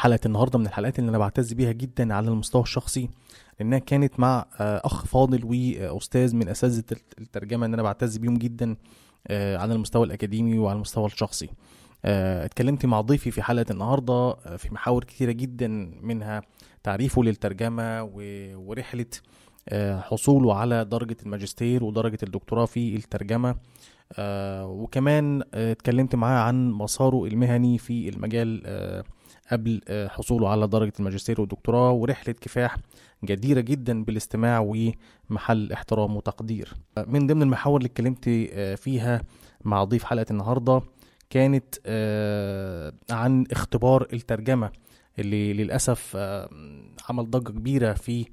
حلقة النهارده من الحلقات اللي أنا بعتز بيها جدا على المستوى الشخصي لأنها كانت مع آه، أخ فاضل وأستاذ من أساتذة الترجمة ان أنا بعتز بيهم جدا آه، على المستوى الأكاديمي وعلى المستوى الشخصي. آه، اتكلمت مع ضيفي في حلقة النهارده في محاور كتيرة جدا منها تعريفه للترجمة ورحلة حصوله على درجة الماجستير ودرجة الدكتوراه في الترجمة. وكمان اتكلمت معاه عن مساره المهني في المجال قبل آه، حصوله على درجة الماجستير والدكتوراه ورحلة كفاح جديرة جدا بالاستماع ومحل احترام وتقدير. آه، من ضمن المحاور اللي اتكلمت آه، فيها مع ضيف حلقة النهاردة كانت عن اختبار الترجمة اللي للأسف عمل ضجة كبيرة في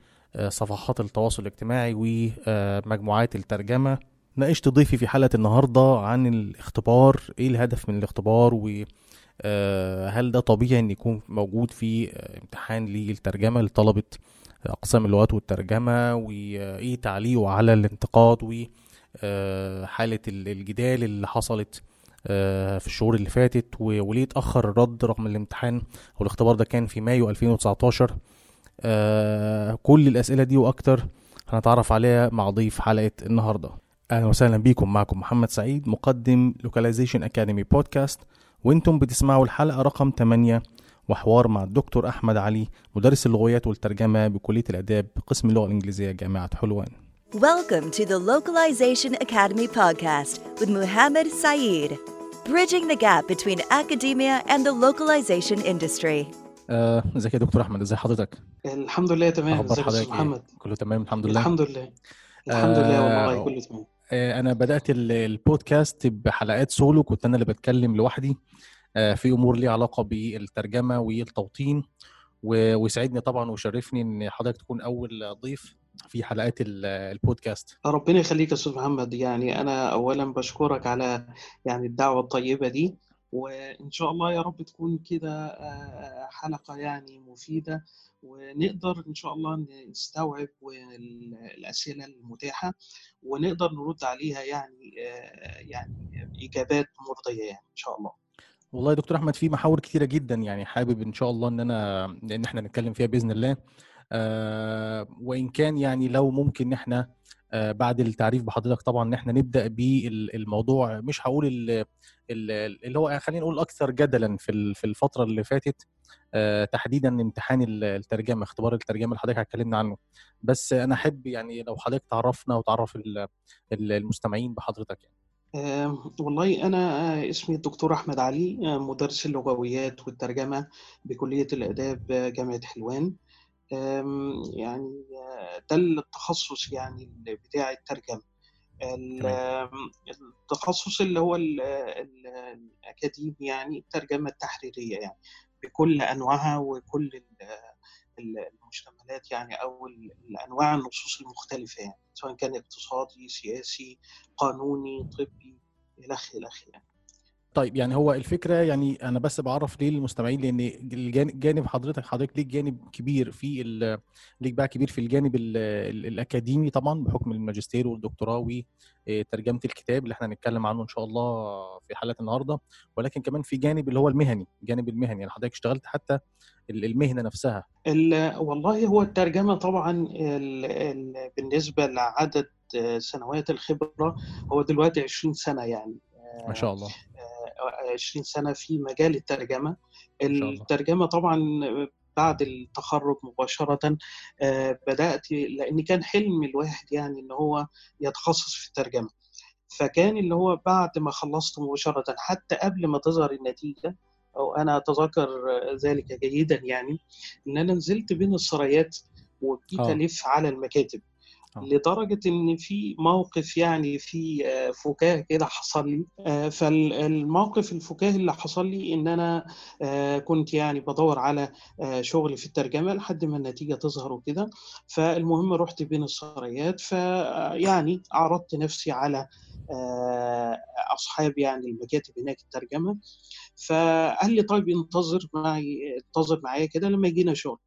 صفحات التواصل الاجتماعي ومجموعات الترجمة. ناقشت ضيفي في حلقة النهاردة عن الاختبار إيه الهدف من الاختبار و هل ده طبيعي إن يكون موجود في آه، امتحان للترجمة لطلبة أقسام اللغات والترجمة وإيه تعليقه على الانتقاد وحالة الجدال اللي حصلت آه، في الشهور اللي فاتت وليه اتأخر الرد رغم الامتحان؟ أو الاختبار ده كان في مايو 2019 آه، كل الأسئلة دي وأكتر هنتعرف عليها مع ضيف حلقة النهاردة. أهلا وسهلا بيكم معكم محمد سعيد مقدم Localization Academy بودكاست. وأنتم بتسمعوا الحلقة رقم 8 وحوار مع الدكتور أحمد علي مدرس اللغويات والترجمة بكلية الآداب قسم اللغة الإنجليزية جامعة حلوان. Welcome to the Localization Academy podcast with Muhammad Saeed, bridging the gap between academia and the localization industry. آه، ازيك يا دكتور أحمد؟ ازي حضرتك؟ الحمد لله تمام. ازيك يا إيه؟ محمد؟ كله تمام؟ الحمد لله. الحمد لله. الحمد لله آه، والله كله تمام. آه، أنا بدأت ال- البودكاست بحلقات سولو كنت أنا اللي بتكلم لوحدي. آه، في أمور ليها علاقة بالترجمة والتوطين ويسعدني طبعا ويشرفني إن حضرتك تكون أول ضيف في حلقات ال- البودكاست. ربنا يخليك يا أستاذ محمد. يعني أنا اولا بشكرك على يعني الدعوة الطيبة دي وإن شاء الله يا رب تكون كده آه، حلقة يعني مفيدة ونقدر إن شاء الله نستوعب الاسئله المتاحة ونقدر نرد عليها يعني آه، يعني إجابات مرضية يعني إن شاء الله. والله يا دكتور أحمد في محاور كتيرة جدا يعني حابب إن شاء الله إن أنا إن إحنا نتكلم فيها بإذن الله. وإن كان يعني لو ممكن إحنا آه بعد التعريف بحضرتك طبعا إن إحنا نبدأ بالموضوع مش هقول ال- ال- اللي هو خلينا نقول أكثر جدلا في في الفترة اللي فاتت آه تحديدا امتحان ال- الترجمة اختبار الترجمة اللي حضرتك اتكلمنا عنه. بس أنا أحب يعني لو حضرتك تعرفنا وتعرف ال- ال- المستمعين بحضرتك يعني. آه، والله أنا آه، اسمي الدكتور أحمد علي آه، مدرس اللغويات والترجمة بكلية الآداب آه، جامعة حلوان. يعني آه، ده التخصص يعني بتاع الترجمة ال- تمام. آم، التخصص اللي هو ال- ال- الأكاديمي يعني الترجمة التحريرية يعني بكل أنواعها وكل ال- ال- المشتملات يعني أو ال- الأنواع النصوص المختلفة يعني سواء كان اقتصادي سياسي قانوني طبي إلخ إلخ يعني طيب يعني هو الفكرة يعني أنا بس بعرف ليه للمستمعين لأن الجانب جانب حضرتك حضرتك ليك جانب كبير في ليك بقى كبير في الجانب ال- ال- الأكاديمي طبعا بحكم الماجستير والدكتوراه وترجمة الكتاب اللي إحنا هنتكلم عنه إن شاء الله في حلقة النهارده. ولكن كمان في جانب اللي هو المهني الجانب المهني. يعني حضرتك اشتغلت حتى ال- المهنة نفسها. ال- والله هو الترجمة طبعا ال ال بالنسبة لعدد سنوات الخبرة هو دلوقتي 20 سنة يعني. ما شاء الله. آه، 20 سنة في مجال الله. الترجمة طبعا بعد التخرج مباشرة آه، بدأت لأن كان حلم الواحد يعني إن هو يتخصص في الترجمة. فكان اللي هو بعد ما خلصت مباشرة حتى قبل ما تظهر النتيجة أو أنا أتذكر ذلك جيدا يعني إن أنا نزلت بين السرايات وبقيت آه. ألف على المكاتب. آه. لدرجة إن في موقف يعني في آه، فكاهة كده حصل لي. آه، فالموقف الفكاهي اللي حصل لي أنا آه، كنت يعني بدور على شغل في الترجمة لحد ما النتيجة تظهر وكده. فالمهم رحت بين السرايات فيعني عرضت نفسي على أصحاب يعني المكاتب هناك الترجمة. فقال لي طيب انتظر معي انتظر معايا كده لما يجينا شغل.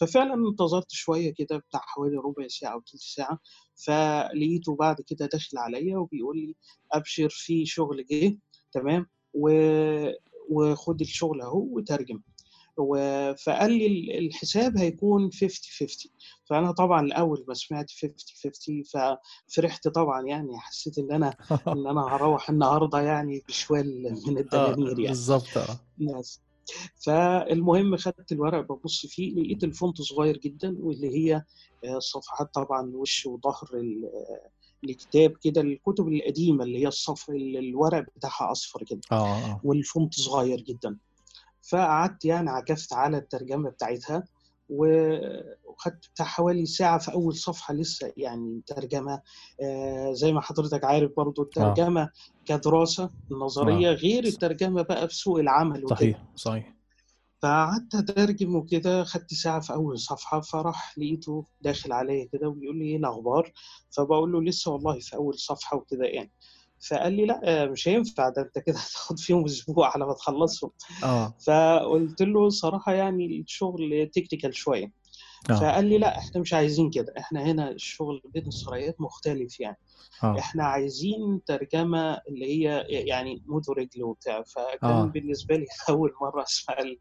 ففعلا انتظرت شوية كده بتاع حوالي ربع ساعة أو ثلث ساعة فلقيته بعد كده داخل عليا وبيقول لي أبشر في شغل جه تمام؟ و... وخد الشغل أهو وترجم. و- فقال لي ال- الحساب هيكون 50 50 فأنا طبعا الأول ما سمعت 50 50 ففرحت طبعا يعني حسيت إن أنا إن أنا هروح النهارده يعني بشوال من آه الدنانير يعني. بالظبط ناس فالمهم خدت الورق ببص فيه لقيت ال font صغير جدا واللي هي آه، صفحات طبعا وش وظهر آه، الكتاب كده الكتب القديمة اللي هي الصف الورق بتاعها أصفر كده. آه آه. وال font صغير جدا. فقعدت يعني عكفت على الترجمة بتاعتها. وخدت بتاع حوالي ساعة في أول صفحة لسه يعني ترجمة آه زي ما حضرتك عارف برضو الترجمة كدراسة نظرية آه. غير الترجمة بقى في سوق العمل وكده. صحيح صحيح. فقعدت أترجم وكده خدت ساعة في أول صفحة فراح لقيته داخل عليا كده وبيقول لي إيه الأخبار؟ فبقول له لسه والله في أول صفحة وكده يعني. فقال لي لا آه، مش هينفع ده انت كده هتاخد فيهم أسبوع على ما تخلصهم. آه. فقلت له صراحة يعني الشغل تكتيكال شوية. آه. فقال لي لا إحنا مش عايزين كده إحنا هنا الشغل بين السرايات مختلف يعني. آه. إحنا عايزين ترجمة اللي هي يعني مود ورجل وبتاع فكان آه. بالنسبة لي أول مرة أسمع ال-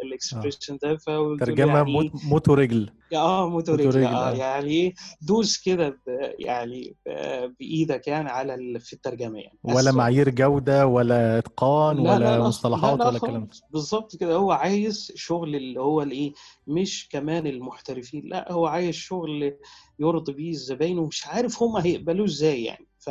آه. ال expression ده فقلت له ترجمة يعني موت موت ورجل آه موت ورجل آه آه. يعني دوس كده يعني ب- بإيدك يعني على ال- في الترجمة يعني ولا معايير جودة ولا إتقان لا لا ولا لا مصطلحات لا ولا الكلام ده؟ خالص. بالظبط كده هو عايز شغل اللي هو الإيه مش كمان المحترفين لا هو عايز شغل يرضي بيه الزباين ومش عارف هم هيقبلوه إزاي يعني. ف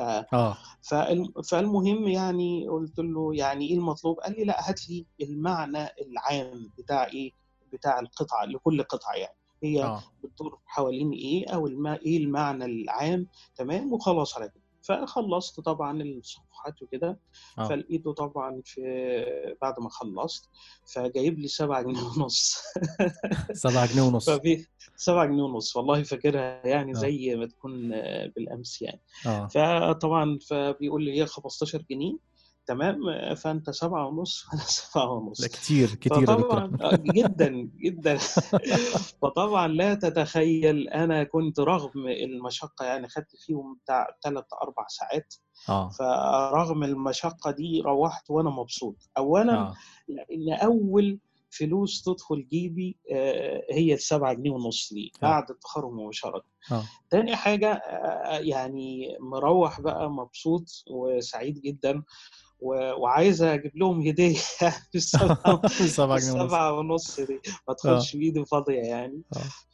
فالم- فالمهم يعني قلت له يعني إيه المطلوب؟ قال لي لا هات لي المعنى العام بتاع إيه؟ بتاع القطعة لكل قطعة يعني. هي آه. بتدور حوالين إيه؟ أو الم... إيه المعنى العام؟ تمام؟ وخلاص على كده. فخلصت طبعا الصفحات وكده. آه. فلقيته طبعا في بعد ما خلصت فجايب لي سبعة جنيه ونص. سبعة جنيه ونص. ففي سبعة جنيه ونص والله فاكرها يعني آه. زي ما تكون آه، بالأمس يعني. آه. فطبعا فبيقول لي هي 15 جنيه تمام؟ آه، فأنت سبعة ونص وأنا سبعة ونص. كتير كتير فطبعا أحمد. آه، جدا جدا. فطبعا لا تتخيل أنا كنت رغم المشقة يعني خدت فيهم بتاع ثلاث أربع ساعات. آه. فرغم المشقة دي روحت وأنا مبسوط. اولا آه. لأن أول فلوس تدخل جيبي آه، هي السبعة جنيه ونص دي آه. بعد التخرج مباشرة. تاني حاجة آه، يعني مروح بقى مبسوط وسعيد جدا. وعايز أجيب لهم هدية بالسبعه سبعة جنيه ونص. دي. ما آه. ادخلش بإيدي فاضية يعني.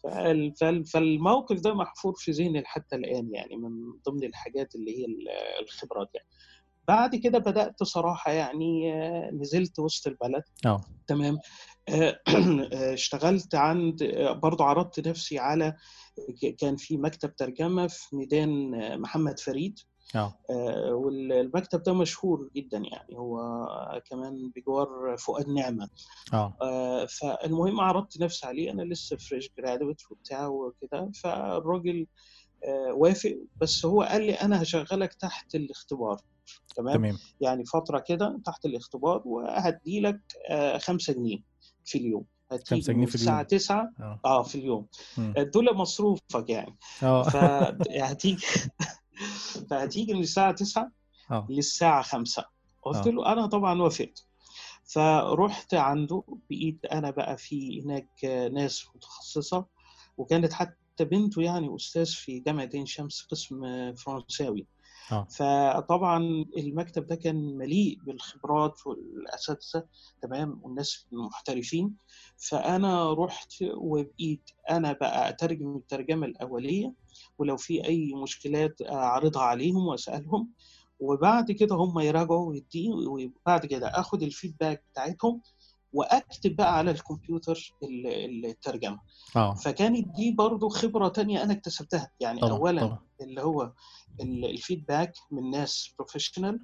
فال- فال- فالموقف ده محفور في ذهني حتى الآن يعني من ضمن الحاجات اللي هي ال- الخبرات يعني. بعد كده بدأت صراحة يعني آه، نزلت وسط البلد. آه. تمام. آه، آه، اشتغلت عند آه، برضو عرضت نفسي على كان في مكتب ترجمة في ميدان آه، محمد فريد. آه، والمكتب ده مشهور جدا يعني. هو كمان بجوار فؤاد نعمة. آه. آه، فالمهم عرضت نفسي عليه. أنا لسه فريش جرادويت وبتاع وكده. فالراجل آه، وافق. بس هو قال لي أنا هشغلك تحت الاختبار. تمام؟ تمام. يعني فترة كده تحت الاختبار وهديلك آه، خمسة جنيه في اليوم. خمسة هتيجي جنيه في الساعة اليوم. 9 آه. في اليوم. دول مصروفك يعني. آه. فهتيجي فهتيجي من الساعة 9 آه. للساعة 5 قلت آه. له أنا طبعا وافقت. فرحت عنده بقيت أنا بقى في هناك ناس متخصصة وكانت حتى بنته يعني أستاذ في جامعة عين شمس قسم فرنساوي. آه. فطبعا المكتب ده كان مليء بالخبرات والأساتذة تمام والناس المحترفين. فأنا رحت وبقيت أنا بقى أترجم الترجمة الأولية ولو في أي مشكلات أعرضها عليهم وأسألهم. وبعد كده هم يراجعوا ويديني وبعد كده آخد الفيدباك بتاعتهم وأكتب بقى على الكمبيوتر ال- الترجمة. آه. فكانت دي برضو خبرة تانية أنا اكتسبتها. يعني طبعا أولا طبعا. اللي هو ال- ال feedback من ناس professional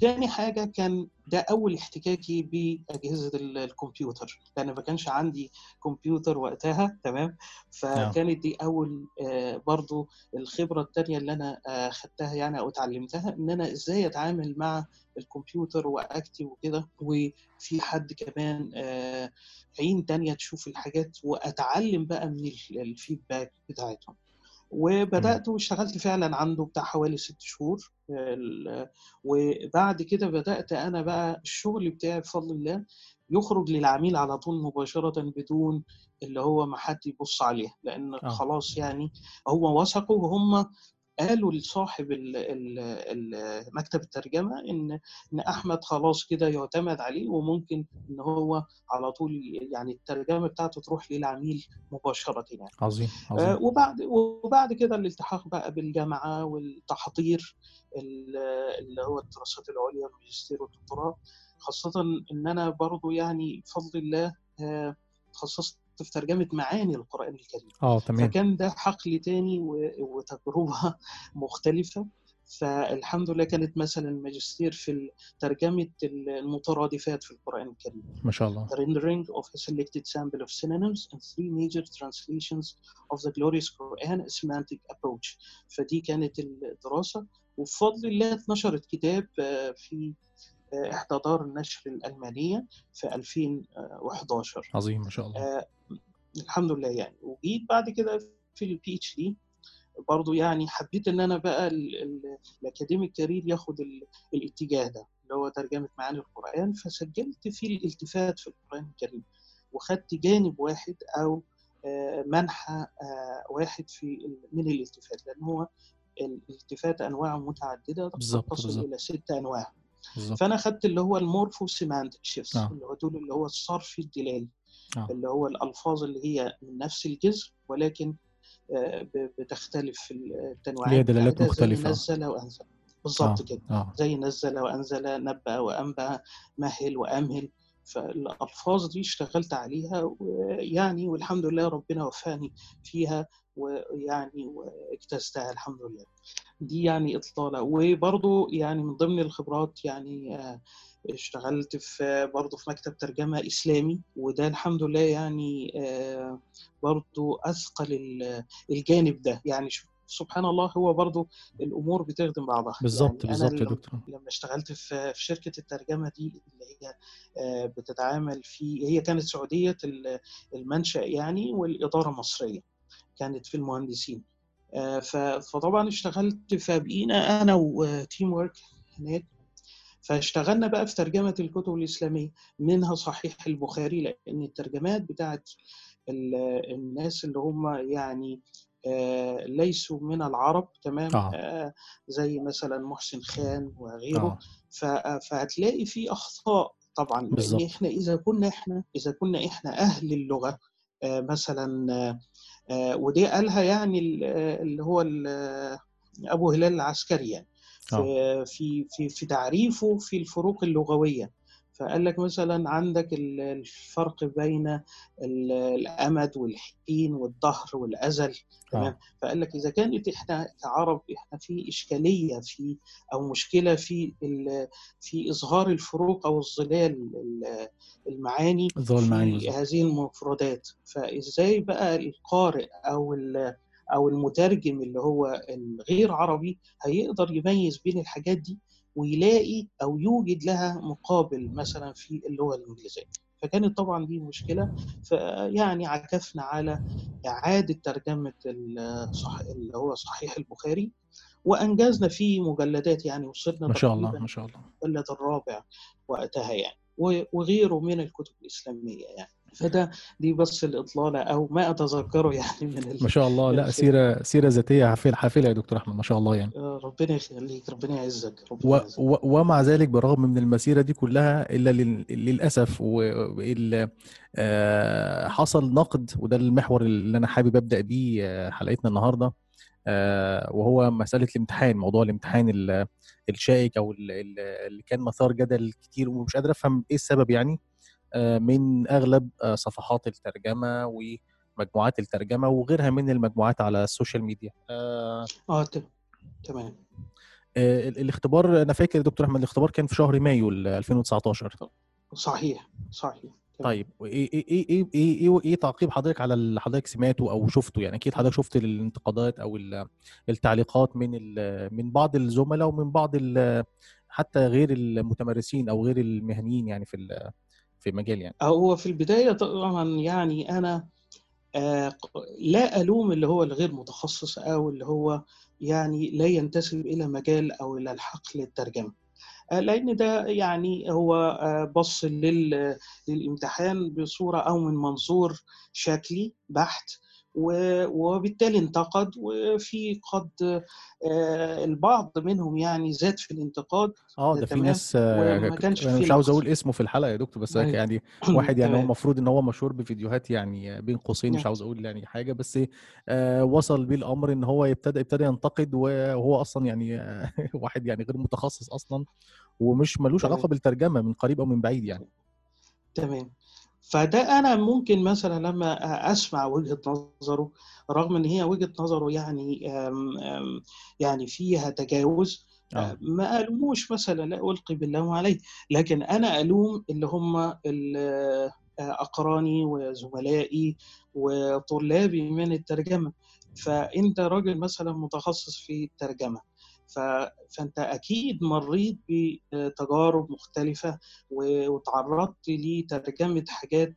تاني حاجة كان ده أول احتكاكي بأجهزة ال- الكمبيوتر لأن ما كانش عندي كمبيوتر وقتها تمام؟ آه فكانت دي أول آه، برضو الخبرة التانية اللي أنا آه، خدتها يعني أو اتعلمتها إن أنا إزاي أتعامل مع الكمبيوتر وأكتب وكده وفي حد كمان آه، عين تانية تشوف الحاجات وأتعلم بقى من ال- الفيدباك بتاعتهم. وبدأت واشتغلت فعلا عنده بتاع حوالي ست شهور وبعد كده بدأت أنا بقى الشغل بتاعي بفضل الله يخرج للعميل على طول مباشرة بدون اللي هو ما حد يبص عليه لأن آه. خلاص يعني هو وثقوا وهم قالوا لصاحب مكتب الترجمة إن إن أحمد خلاص كده يعتمد عليه وممكن إن هو على طول يعني الترجمة بتاعته تروح للعميل مباشرة يعني. عظيم آه، عظيم. وبعد وبعد كده الالتحاق بقى بالجامعة والتحضير ال- اللي هو الدراسات العليا الماجستير والدكتوراه خاصة إن أنا برضو يعني بفضل الله آه، تخصصت في ترجمه معاني القرآن الكريم. آه تمام. فكان ده حقل تاني و- وتجربة مختلفة. فالحمد لله كانت مثلا ماجستير في ترجمة المترادفات في القرآن الكريم. ما شاء الله. The rendering of a selected sample of synonyms and three major translations of the glorious Quran a semantic approach. فدي كانت الدراسة وبفضل الله اتنشرت كتاب آه، في إحدى دار النشر الألمانية في 2011 عظيم ما شاء الله. آه، الحمد لله يعني. وجيت بعد كده في ال PhD برضه يعني حبيت إن أنا بقى ال- ال- ال academic career ياخد ال- الاتجاه ده اللي هو ترجمة معاني القرآن. فسجلت في الالتفات في القرآن الكريم. وخدت جانب واحد أو آه، منحى آه، واحد في من الالتفات. لأن هو الالتفات انواع متعددة تصل. إلى ست أنواع. بالظبط فأنا خدت اللي هو ال morpho-semantic shift آه. اللي هو دول اللي هو الصرف الدلالي آه. اللي هو الألفاظ اللي هي من نفس الجذر ولكن آه، بتختلف في التنويعات ليها دلالات مختلفة. زي نزل وأنزل بالظبط آه. كده آه زي نزل وأنزل نبأ وأنبأ مهل وأمهل فالألفاظ دي اشتغلت عليها ويعني والحمد لله ربنا وفاني فيها ويعني واجتزتها الحمد لله. دي يعني إطلالة. وبرضو يعني من ضمن الخبرات يعني آه، اشتغلت في برضه في مكتب ترجمة إسلامي وده الحمد لله يعني آه، برضه أثقل ال- الجانب ده. يعني شوف سبحان الله هو برضه الأمور بتخدم بعضها. بالظبط يعني بالظبط يا دكتور. لما اشتغلت في في شركة الترجمة دي اللي هي آه، بتتعامل في هي كانت سعودية ال- المنشأ يعني والإدارة مصرية. كانت في المهندسين. آه، فطبعا اشتغلت فبقينا أنا وتيم ورك هناك. فاشتغلنا بقى في ترجمة الكتب الإسلامية منها صحيح البخاري لأن الترجمات بتاعت ال- الناس اللي هم يعني آه، ليسوا من العرب تمام؟ آه. آه، زي مثلا محسن خان وغيره. ف- فهتلاقي في أخطاء طبعا بالظبط. لأن إحنا إذا كنا إحنا إذا كنا إحنا أهل اللغة آه، مثلا آه، آه، ودي قالها يعني ال- آه، اللي هو آه، أبو هلال العسكري يعني. في في في في تعريفه في الفروق اللغوية. فقال لك مثلا عندك ال- الفرق بين ال- الأمد والحين والدهر والأزل تمام؟ آه. فقال لك إذا كانت إحنا كعرب إحنا في إشكالية في أو مشكلة في في إظهار الفروق أو الظلال ال- المعاني في. هذه المفردات. فإزاي بقى القارئ أو أو المترجم اللي هو الغير عربي هيقدر يميز بين الحاجات دي؟ ويلاقي أو يوجد لها مقابل مثلا في اللغة الإنجليزية. فكانت طبعا دي مشكلة. فيعني عكفنا على إعادة ترجمة. اللي هو صحيح البخاري وأنجزنا فيه مجلدات يعني وصلنا ما شاء الله ما شاء الله. المجلد الرابع وقتها يعني وغيره من الكتب الإسلامية يعني. فده دي بس الإطلالة أو ما أتذكره يعني من. ما شاء الله لا. سيرة سيرة ذاتية حافله حافلة يا دكتور أحمد ما شاء الله يعني آه، ربنا يخليك ربنا يعزك ربنا و يعزك و ومع ذلك بالرغم من المسيرة دي كلها إلا لل- للأسف آه، حصل نقد وده المحور اللي أنا حابب أبدأ بيه آه، حلقتنا النهارده وهو مسألة الامتحان موضوع الامتحان ال- الشائك أو ال- ال- اللي كان مثار جدل كتير ومش قادر أفهم إيه السبب يعني من أغلب آه، صفحات الترجمة ومجموعات الترجمة وغيرها من المجموعات على ال social media. آه، آه تمام. آه، ال- الاختبار أنا فاكر يا دكتور أحمد الاختبار كان في شهر مايو ال 2019 صحيح صحيح تمام. طيب إيه إيه إيه إيه إيه, إيه, إيه تعقيب حضرتك على اللي حضرتك سمعته أو شفته؟ يعني أكيد حضرتك شفت الانتقادات أو ال- التعليقات من من بعض الزملاء ومن بعض حتى غير المتمرسين أو غير المهنيين يعني في في المجال يعني. هو في البداية طبعا يعني أنا آه، لا ألوم اللي هو الغير متخصص أو اللي هو يعني لا ينتسب إلى مجال أو إلى الحقل الترجمة آه، لأن ده يعني هو آه، بص لل- للإمتحان بصورة أو من منظور شكلي بحت وبالتالي انتقد وفي قد آه، البعض منهم يعني زاد في الانتقاد. آه ده ده في ناس آه، وما ك- كانش أنا مش عاوز أقول اسمه في الحلقة يا دكتور بس أيوة. يعني واحد يعني هو المفروض إن هو مشهور بفيديوهات يعني بين قوسين مش نعم. عاوز أقول يعني حاجة بس آه وصل بيه الأمر إن هو يبتدى ابتدى ينتقد وهو أصلا يعني آه، واحد يعني غير متخصص أصلا ومش ملوش علاقة بالترجمة من قريب أو من بعيد يعني. تمام. فده أنا ممكن مثلا لما أسمع وجهة نظره رغم إن هي وجهة نظره يعني يعني فيها تجاوز أه، آه. ما ألوموش مثلا لا ألقي باللوم عليه لكن أنا ألوم اللي هم أه، أقراني وزملائي وطلابي من الترجمة. فأنت راجل مثلا متخصص في الترجمة. فانت أكيد مريت بتجارب مختلفة وتعرضت لترجمة حاجات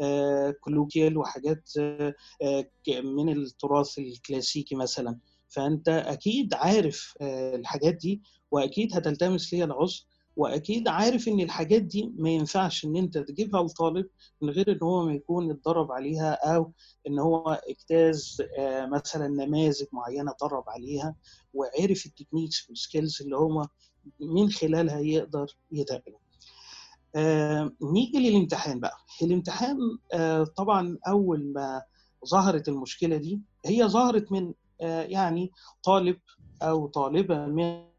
آه، colloquial وحاجات آه، من التراث الكلاسيكي مثلا. فانت أكيد عارف آه، الحاجات دي واكيد هتلتمس ليها العذر. وأكيد عارف إن الحاجات دي ما ينفعش إن أنت تجيبها لطالب من غير إن هو ما يكون اتدرب عليها أو إن هو إجتاز آه، مثلا نماذج معينة اتدرب عليها وعرف ال techniques وال skills اللي هو من خلالها يقدر يتقبل آه، نيجي للامتحان بقى. الامتحان آه، طبعا أول ما ظهرت المشكلة دي هي ظهرت من يعني طالب أو طالبة من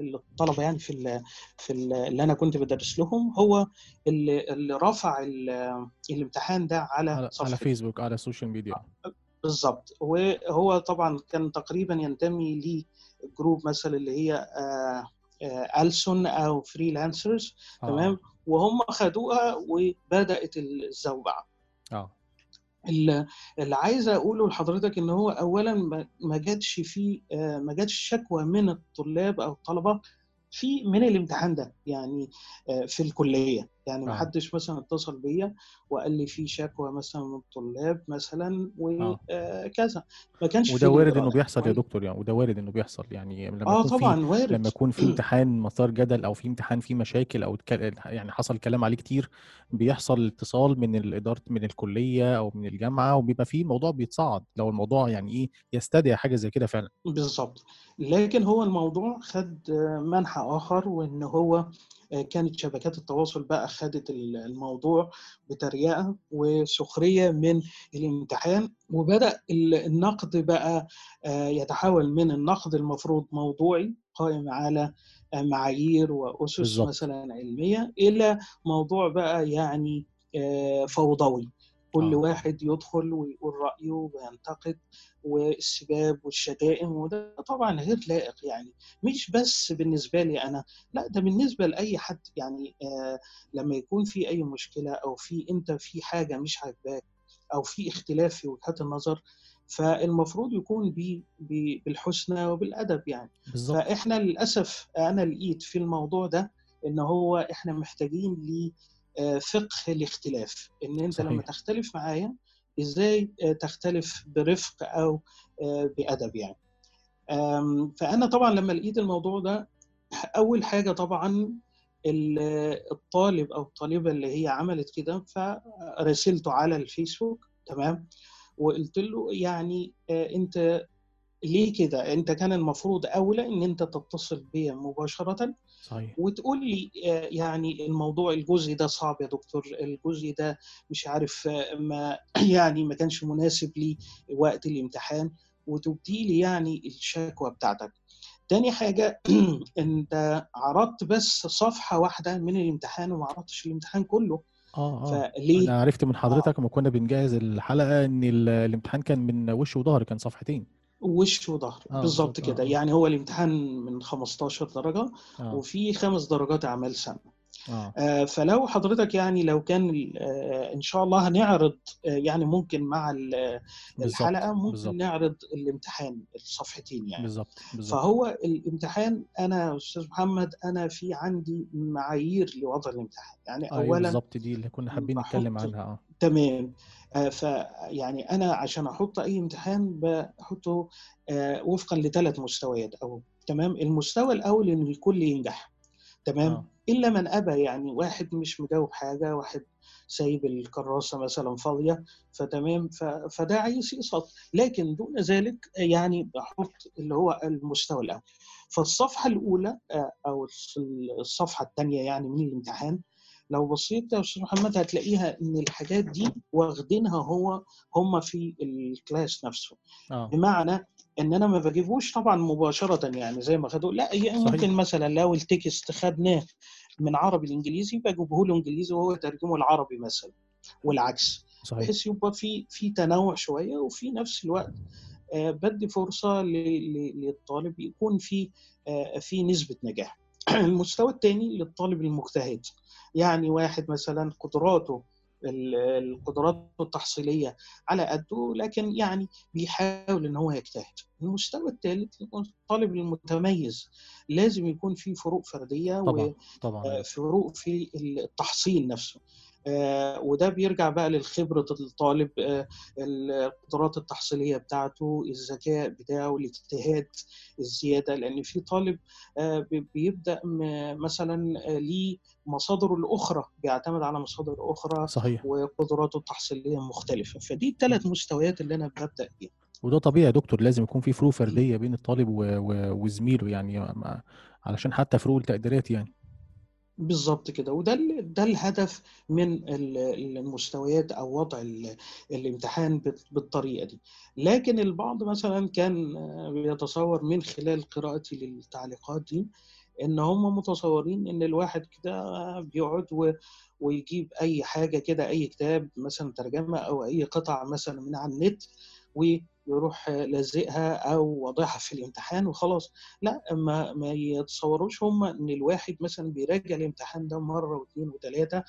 الطلبة يعني في ال في ال اللي أنا كنت بدرس لهم هو اللي, اللي رفع ال- الامتحان ده على على فيسبوك على ال social media بالظبط. وهو طبعا كان تقريبا ينتمي ل group مثلا اللي هي آه، آه، ألسن أو freelancers تمام؟ وهم خدوها وبدأت الزوبعه آه. اللي عايز أقوله لحضرتك إن هو اولا ما ما جاتش في آه، ما جاتش شكوى من الطلاب أو الطلبة في من الامتحان ده يعني آه، في الكلية. يعني ما آه. حدش مثلا اتصل بيا وقال لي في شكوى مثلا من الطلاب مثلا وكذا ما كانش وده وارد إنه بيحصل يا دكتور يعني وده وارد إنه بيحصل يعني لما آه طبعا وارد. لما يكون في امتحان مثار جدل أو في امتحان فيه مشاكل أو يعني حصل كلام عليه كتير بيحصل اتصال من الاداره من الكلية أو من الجامعة وبيبقى فيه الموضوع بيتصاعد لو الموضوع يعني إيه يستدعي حاجة زي كده فعلا. بالظبط لكن هو الموضوع خد آه، منحى آخر وإن هو آه، كانت شبكات التواصل بقى خدت ال- الموضوع بتريقة وسخرية من الامتحان وبدأ ال- النقد بقى آه، يتحول من النقد المفروض موضوعي قائم على آه، معايير وأسس بالظبط مثلا علمية إلى موضوع بقى يعني آه، فوضوي. كل آه. واحد يدخل ويقول رأيه وينتقد والسباب والشتائم وده طبعا غير لائق يعني. مش بس بالنسبة لي أنا لا ده بالنسبة لأي حد يعني آه لما يكون في أي مشكلة أو في أنت في حاجة مش عاجباك أو في اختلاف في وجهات النظر فالمفروض يكون بي بي بالحسنى وبالأدب يعني. بالظبط. فإحنا للأسف أنا لقيت في الموضوع ده إن هو إحنا محتاجين لفقه الاختلاف أنت لما صحيح. تختلف معايا إزاي آه، تختلف برفق أو آه، بأدب يعني. أم، فأنا طبعا لما لقيت الموضوع ده أول حاجة طبعا ال- الطالب أو الطالبة اللي هي عملت كده فرسلته على الفيسبوك تمام؟ وقلت له يعني آه، أنت ليه كده؟ أنت كان المفروض أولى إن أنت تتصل بيا مباشرة صحيح. وتقول لي آه، يعني الموضوع الجزء ده صعب يا دكتور الجزء ده مش عارف آه، ما يعني ما كانش مناسب لي وقت الامتحان وتبدي لي يعني الشكوى بتاعتك. تاني حاجة انت عرضت بس صفحة واحدة من الامتحان وما عرضتش الامتحان كله. آه آه. فليه؟ أنا عرفت من آه. حضرتك لما كنا بنجهز الحلقة إن ال- الامتحان كان من وش وظهر كان صفحتين. وش وظهر آه بالظبط كده. آه يعني هو الامتحان من 15 درجة آه. وفي خمس درجات أعمال سنة. آه. آه، فلو حضرتك يعني لو كان آه، إن شاء الله هنعرض آه، يعني ممكن مع الحلقة ممكن بالظبط نعرض الامتحان الصفحتين يعني. بالظبط فهو الامتحان أنا أستاذ محمد أنا في عندي معايير لوضع الامتحان. يعني أيوه اولا بالظبط دي اللي كنا حابين نتكلم عنها آه. تمام. آه، فيعني أنا عشان أحط أي امتحان بحطه آه، وفقا لثلاث مستويات أو تمام. المستوى الأول ان الكل ينجح تمام؟ آه. إلا من أبى يعني واحد مش مجاوب حاجة واحد سايب الكراسة مثلا فاضية فتمام. فده عايز يسقط لكن دون ذلك يعني بحط اللي هو المستوى الأول. فالصفحة الأولى آه، أو الصفحة الثانية يعني من الامتحان لو بصيت يا أستاذ محمد هتلاقيها إن الحاجات دي واخدينها هو هم في ال class نفسه. آه. بمعنى إن أنا ما بجيبوش طبعا مباشرة يعني زي ما خدوا لا صحيح. ممكن مثلا لو ال text خدناه من عربي لإنجليزي بجيبه له انجليزي وهو يترجمه العربي مثلا والعكس. صحيح. بحيث يبقى في في تنوع شوية وفي نفس الوقت آه، بدي فرصة ل- ل- للطالب يكون في آه، في نسبة نجاح. المستوى الثاني للطالب المجتهد. يعني واحد مثلا قدراته ال- القدرات التحصيلية على قده لكن يعني بيحاول إن هو يجتهد. المستوى الثالث يكون الطالب المتميز. لازم يكون في فروق فردية طبعا طبعا. آه، فروق في التحصيل نفسه. آه، وده بيرجع بقى للخبرة الطالب آه، القدرات التحصيلية بتاعته الذكاء بتاعه الاجتهاد الزيادة لأن في طالب آه، بي- بيبدأ مثلا آه، ليه مصادره الأخرى بيعتمد على مصادر أخرى صحيح. وقدراته التحصيلية مختلفة. فدي الثلاث مستويات اللي أنا ببدأ بيها وده طبيعي يا دكتور لازم يكون في فروق فردية بين الطالب و... و... وزميله يعني. علشان حتى فروق التقديرات يعني. بالظبط كده. وده ده الهدف من ال- المستويات أو وضع ال- الامتحان بالطريقة دي. لكن البعض مثلا كان بيتصور من خلال قراءتي للتعليقات دي إن هم متصورين إن الواحد كده بيقعد ويجيب أي حاجة كده أي كتاب مثلا ترجمة أو أي قطع مثلا من على النت ويروح لازقها أو واضعها في الامتحان وخلاص. لا ما ما يتصوروش هم إن الواحد مثلا بيراجع الامتحان ده مرة واثنين وثلاثة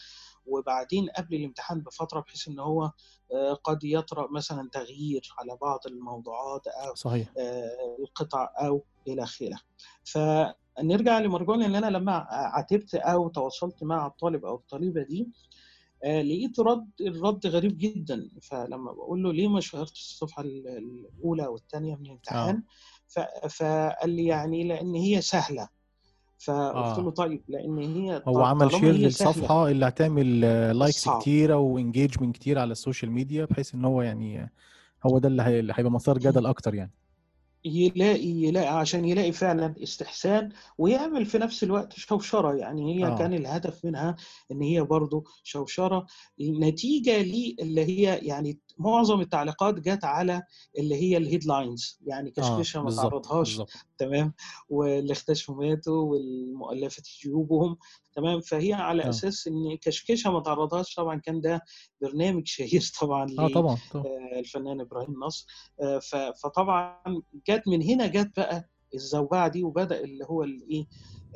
وبعدين قبل الامتحان بفترة بحيث إن هو آه، قد يطرأ مثلا تغيير على بعض الموضوعات أو صحيح. آه، القطع أو إلى آخره. فنرجع لمرجون ان أنا لما عاتبت أو تواصلت مع الطالب أو الطالبة دي لقيت رد الرد غريب جدا. فلما بقول له ليه ما شيرتش الصفحه ال- الأولى والثانيه من الامتحان ف- فقال لي يعني لأن هي سهلة. فقلت آه. له طيب لأن هي هو عمل share للصفحة اللي هتعمل likes. كتيرة و engagement كتير على ال social media بحيث إن هو يعني هو ده اللي هيبقى مثار جدل أكتر يعني. يلاقي يلاقي عشان يلاقي فعلا استحسان ويعمل في نفس الوقت شوشرة يعني هي آه. كان الهدف منها إن هي برضو شوشرة نتيجة لي اللي هي يعني معظم التعليقات جت على اللي هي الهيدلاينز يعني كشكشة ما بالظبط تعرضهاش. تمام؟ واللي اختشوا ماتوا والمؤلفة جيوبهم. تمام؟ فهي على آه. أساس إن كشكشة ما تعرضهاش طبعا كان ده برنامج شهير طبعا آه طبعا طبعا. آه، الفنان إبراهيم نصر. آه، فطبعا جت من هنا جت بقى الزوبعه دي وبدأ اللي هو الإيه؟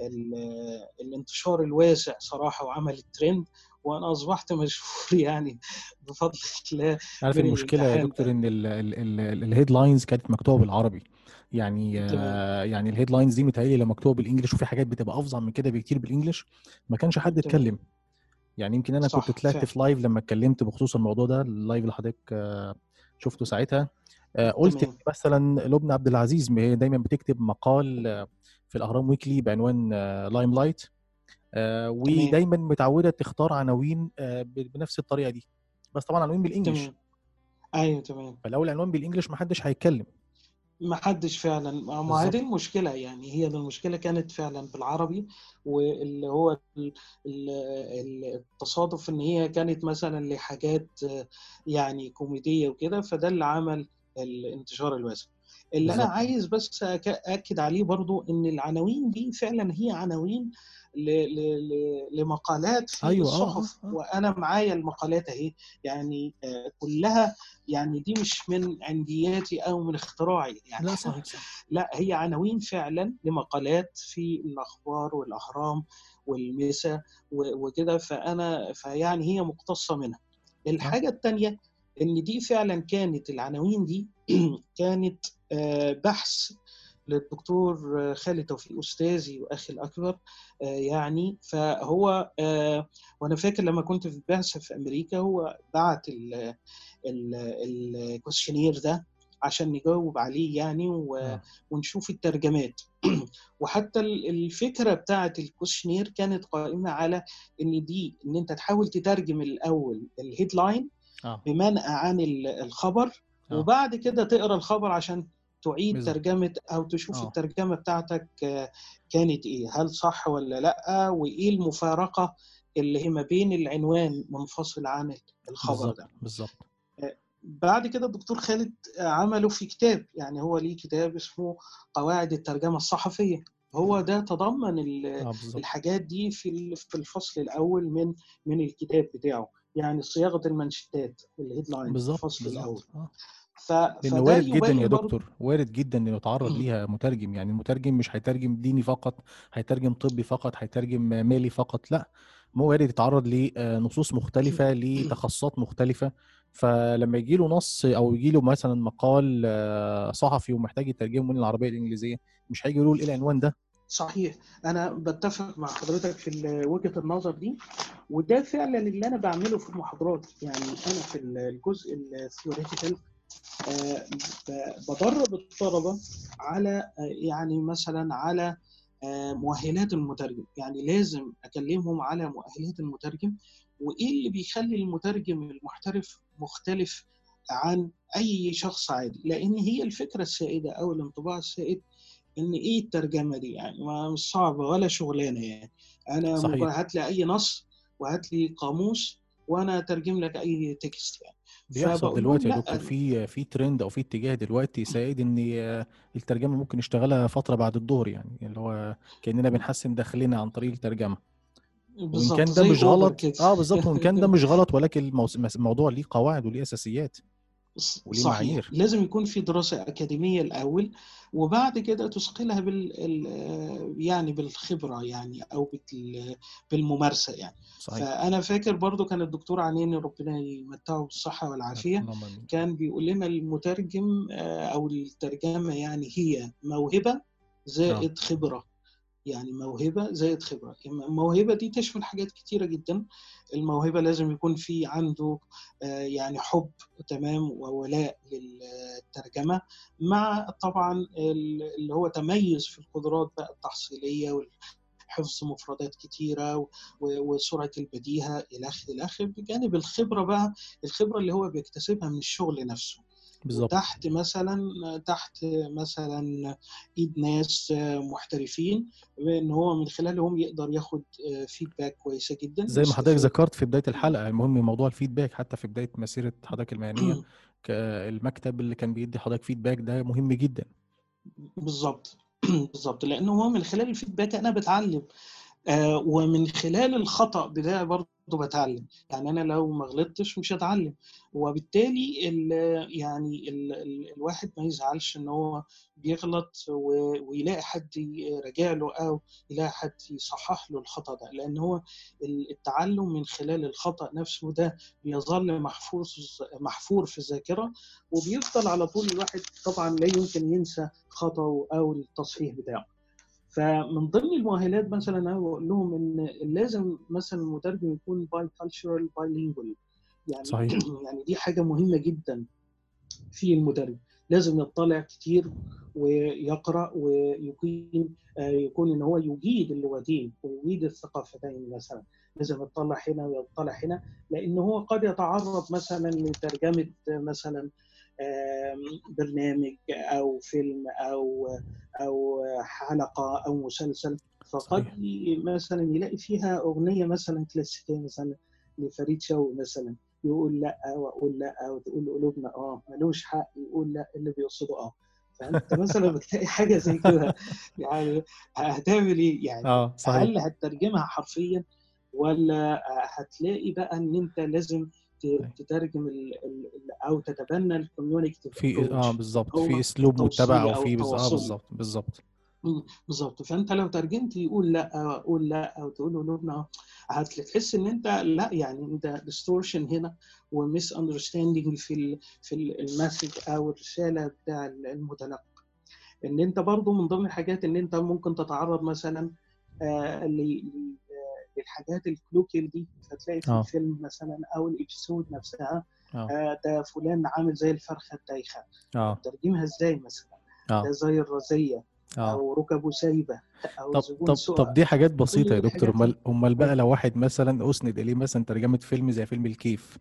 ال- الانتشار الواسع صراحة وعمل الترند وأنا أصبحت مشهور يعني بفضل الله عارف المشكلة يا دكتور. إن ال headlines كانت مكتوبة بالعربي يعني. آه يعني ال headlines دي متهيألي لو مكتوبة بال English وفي حاجات بتبقى أفظع من كده بكتير بال English ما كانش حد. اتكلم يعني يمكن أنا كنت طلعت. في live لما اتكلمت بخصوص الموضوع ده ال live اللي حضرتك آه، شفته ساعتها آه، قلت. إن مثلا لبنى عبد العزيز هي دايما بتكتب مقال آه، في الأهرام ويكلي بعنوان لايم لايت ودايما متعودة تختار عناوين آه، بنفس الطريقة دي. بس طبعا عناوين بال English. تمام. أيوه تمام. فلو العنوان بال English محدش هيتكلم. ما حدش فعلا. ما هي. دي المشكلة يعني هي المشكلة كانت فعلا بالعربي واللي هو ال- ال- ال- التصادف إن هي كانت مثلا لحاجات آه، يعني كوميدية وكده فده اللي عمل الانتشار الواسع. اللي أنا بالظبط. عايز بس أكد عليه برضو إن العناوين دي فعلا هي عناوين لمقالات في أيوة، آه، الصحف آه، آه. وأنا معايا المقالات أهي. يعني آه، كلها يعني دي مش من عندياتي أو من اختراعي. يعني لا صحيح صح لا هي عناوين فعلا لمقالات في الأخبار والأهرام والمسا وكده. فأنا فيعني هي مقتصة منها. الحاجة الثانية إن دي فعلا كانت العناوين دي كانت آه، بحث للدكتور آه، خالد توفيق أستاذي وأخي الأكبر آه، يعني فهو آه، وأنا فاكر لما كنت في بعثه في أمريكا هو بعت ال questionnaire ده عشان نجاوب عليه يعني. ونشوف الترجمات وحتى ال- الفكرة بتاعه ال questionnaire كانت قائمة على إن دي إن أنت تحاول تترجم الأول الهيدلاين بمنأى عن ال- الخبر. وبعد كده تقرأ الخبر عشان تعيد بالظبط. ترجمة أو تشوف آه. الترجمة بتاعتك آه، كانت إيه؟ هل صح ولا لأ؟ وإيه المفارقة اللي هي ما بين العنوان منفصل عن الخبر ده؟ بالظبط. بعد كده الدكتور خالد عمله في كتاب يعني هو ليه كتاب اسمه قواعد الترجمة الصحفية. هو ده تضمن بالظبط. الحاجات دي في في الفصل الأول من من الكتاب بتاعه يعني صياغة المانشيتات ال headline الفصل الأول. آه. ف... لأن فده وارد جدا يا دكتور وارد جدا إنه يتعرض ليها مترجم. يعني المترجم مش هيترجم ديني فقط هيترجم طبي فقط هيترجم مالي فقط لأ. هو وارد يتعرض لنصوص مختلفة لتخصصات مختلفة. فلما يجي له نص أو يجي له مثلا مقال آه، صحفي ومحتاج يترجمه من العربية الانجليزية مش هيجي يقول إيه العنوان ده؟ صحيح. أنا بتفق مع حضرتك في وجهة النظر دي وده فعلا اللي أنا بعمله في المحاضرات. يعني أنا في الجزء الثيوريتيكال بدرب الطلبه على آه، يعني مثلا على آه، مؤهلات المترجم. يعني لازم أكلمهم على مؤهلات المترجم. وإيه اللي بيخلي المترجم المحترف مختلف عن أي شخص عادي؟ لأن هي الفكرة السائدة أو الانطباع السائد إن إيه الترجمة دي؟ يعني ما مش صعبه ولا شغلانة يعني. أنا هات لي أي نص وهات لي قاموس وأنا أترجم لك أي text يعني. بيحصل دلوقتي يا دكتور في في ترند أو في اتجاه دلوقتي سائد إن الترجمة ممكن نشتغلها فترة بعد الظهر يعني اللي هو كأننا بنحسن دخلنا عن طريق الترجمة. وإن كان ده مش غلط. آه بالظبط وإن كان ده مش غلط ولكن الموضوع ليه قواعد وليه أساسيات. وليه صحيح. معايير. لازم يكون في دراسة أكاديمية الأول وبعد كده تثقلها بال ال- يعني بالخبرة يعني أو بال- بالممارسة يعني. صحيح. فأنا فاكر برضو كان الدكتور عنيني ربنا يمتعه اللهم آمين. كان بيقول لنا المترجم آه، أو الترجمة يعني هي موهبة زائد خبرة. يعني موهبة زائد خبرة. الموهبة دي تشمل حاجات كتيرة جدا. الموهبة لازم يكون في عنده آه، يعني حب تمام وولاء للترجمة مع طبعا ال- اللي هو تميز في القدرات بقى التحصيلية حفظ مفردات كتيرة وسرعة البديهة إلى آخره بجانب الخبرة بقى الخبرة اللي هو بيكتسبها من الشغل نفسه. بالظبط تحت مثلا تحت مثلا إيد ناس محترفين ان هو من خلالهم يقدر ياخد فيدباك كويسة جدا. زي ما حضرتك. ذكرت في بداية الحلقة المهم موضوع الفيدباك حتى في بداية مسيرة حضرتك المهنية المكتب اللي كان بيدي حضرتك فيدباك ده مهم جدا. بالظبط بالظبط لأنه هو من خلال الفيدباك أنا بتعلم. آه ومن خلال الخطأ بتاعي برضه بتعلم. يعني أنا لو ما غلطتش مش هتعلم. وبالتالي ال يعني ال ال الواحد ما يزعلش إن هو بيغلط ويلاقي حد يراجع له أو يلاقي حد يصحح له الخطأ ده. لأن هو ال- التعلم من خلال الخطأ نفسه ده بيظل محفوظ محفور في الذاكرة وبيفضل على طول الواحد طبعا لا يمكن ينسى خطأه أو التصحيح بتاعه. فمن ضمن المؤهلات مثلا أنا بقول لهم إن لازم مثلا المترجم يكون bi-cultural باي يعني صحيح. يعني دي حاجة مهمة جدا في المترجم. لازم يطلع كتير ويقرأ ويكون آه، يكون إن هو يجيد اللغتين ويجيد الثقافتين مثلا. لازم يطلع هنا ويطلع هنا لأن هو قد يتعرض مثلا لترجمة مثلا برنامج أو فيلم أو أو حلقة أو مسلسل فقد مثلا يلاقي فيها أغنية مثلا كلاسيكية مثلا لفريد شوقي مثلا يقول لأ وأقول لأ وتقول قلوبنا آه ملوش حق يقول لأ اللي بيقصده آه. فأنت مثلا بتلاقي حاجة زي كده. يعني هتعمل إيه؟ يعني آه صحيح. هل هتترجمها حرفيا ولا هتلاقي بقى إن أنت لازم تترجم أو تتبنى الكوميونيكتيف في آه بالظبط في أسلوب متبع توصيلي أو أو في بز... آه تواصلي. بالظبط بالظبط بالظبط فأنت لو ترجمت يقول لأ قول لأ أو تقول قلوبنا هتحس إن أنت لأ يعني أنت distortion هنا و misunderstanding في في ال- ال message أو الرسالة بتاع المتلقي. إن أنت برضو من ضمن الحاجات إن أنت ممكن تتعرض مثلا آه، الحاجات ال colloquial دي فتلاقي في آه. الفيلم مثلا أو ال episode نفسها آه. آه، ده فلان عامل زي الفرخة الدايخة. آه. ترجمها إزاي مثلا؟ آه. ده زي الرزيه آه. أو ركبه سايبة أو طب طب سوء طب دي حاجات بسيطة يا دكتور. امال أمال بقى لو واحد مثلا أسند إليه مثلا ترجمة فيلم زي فيلم الكيف.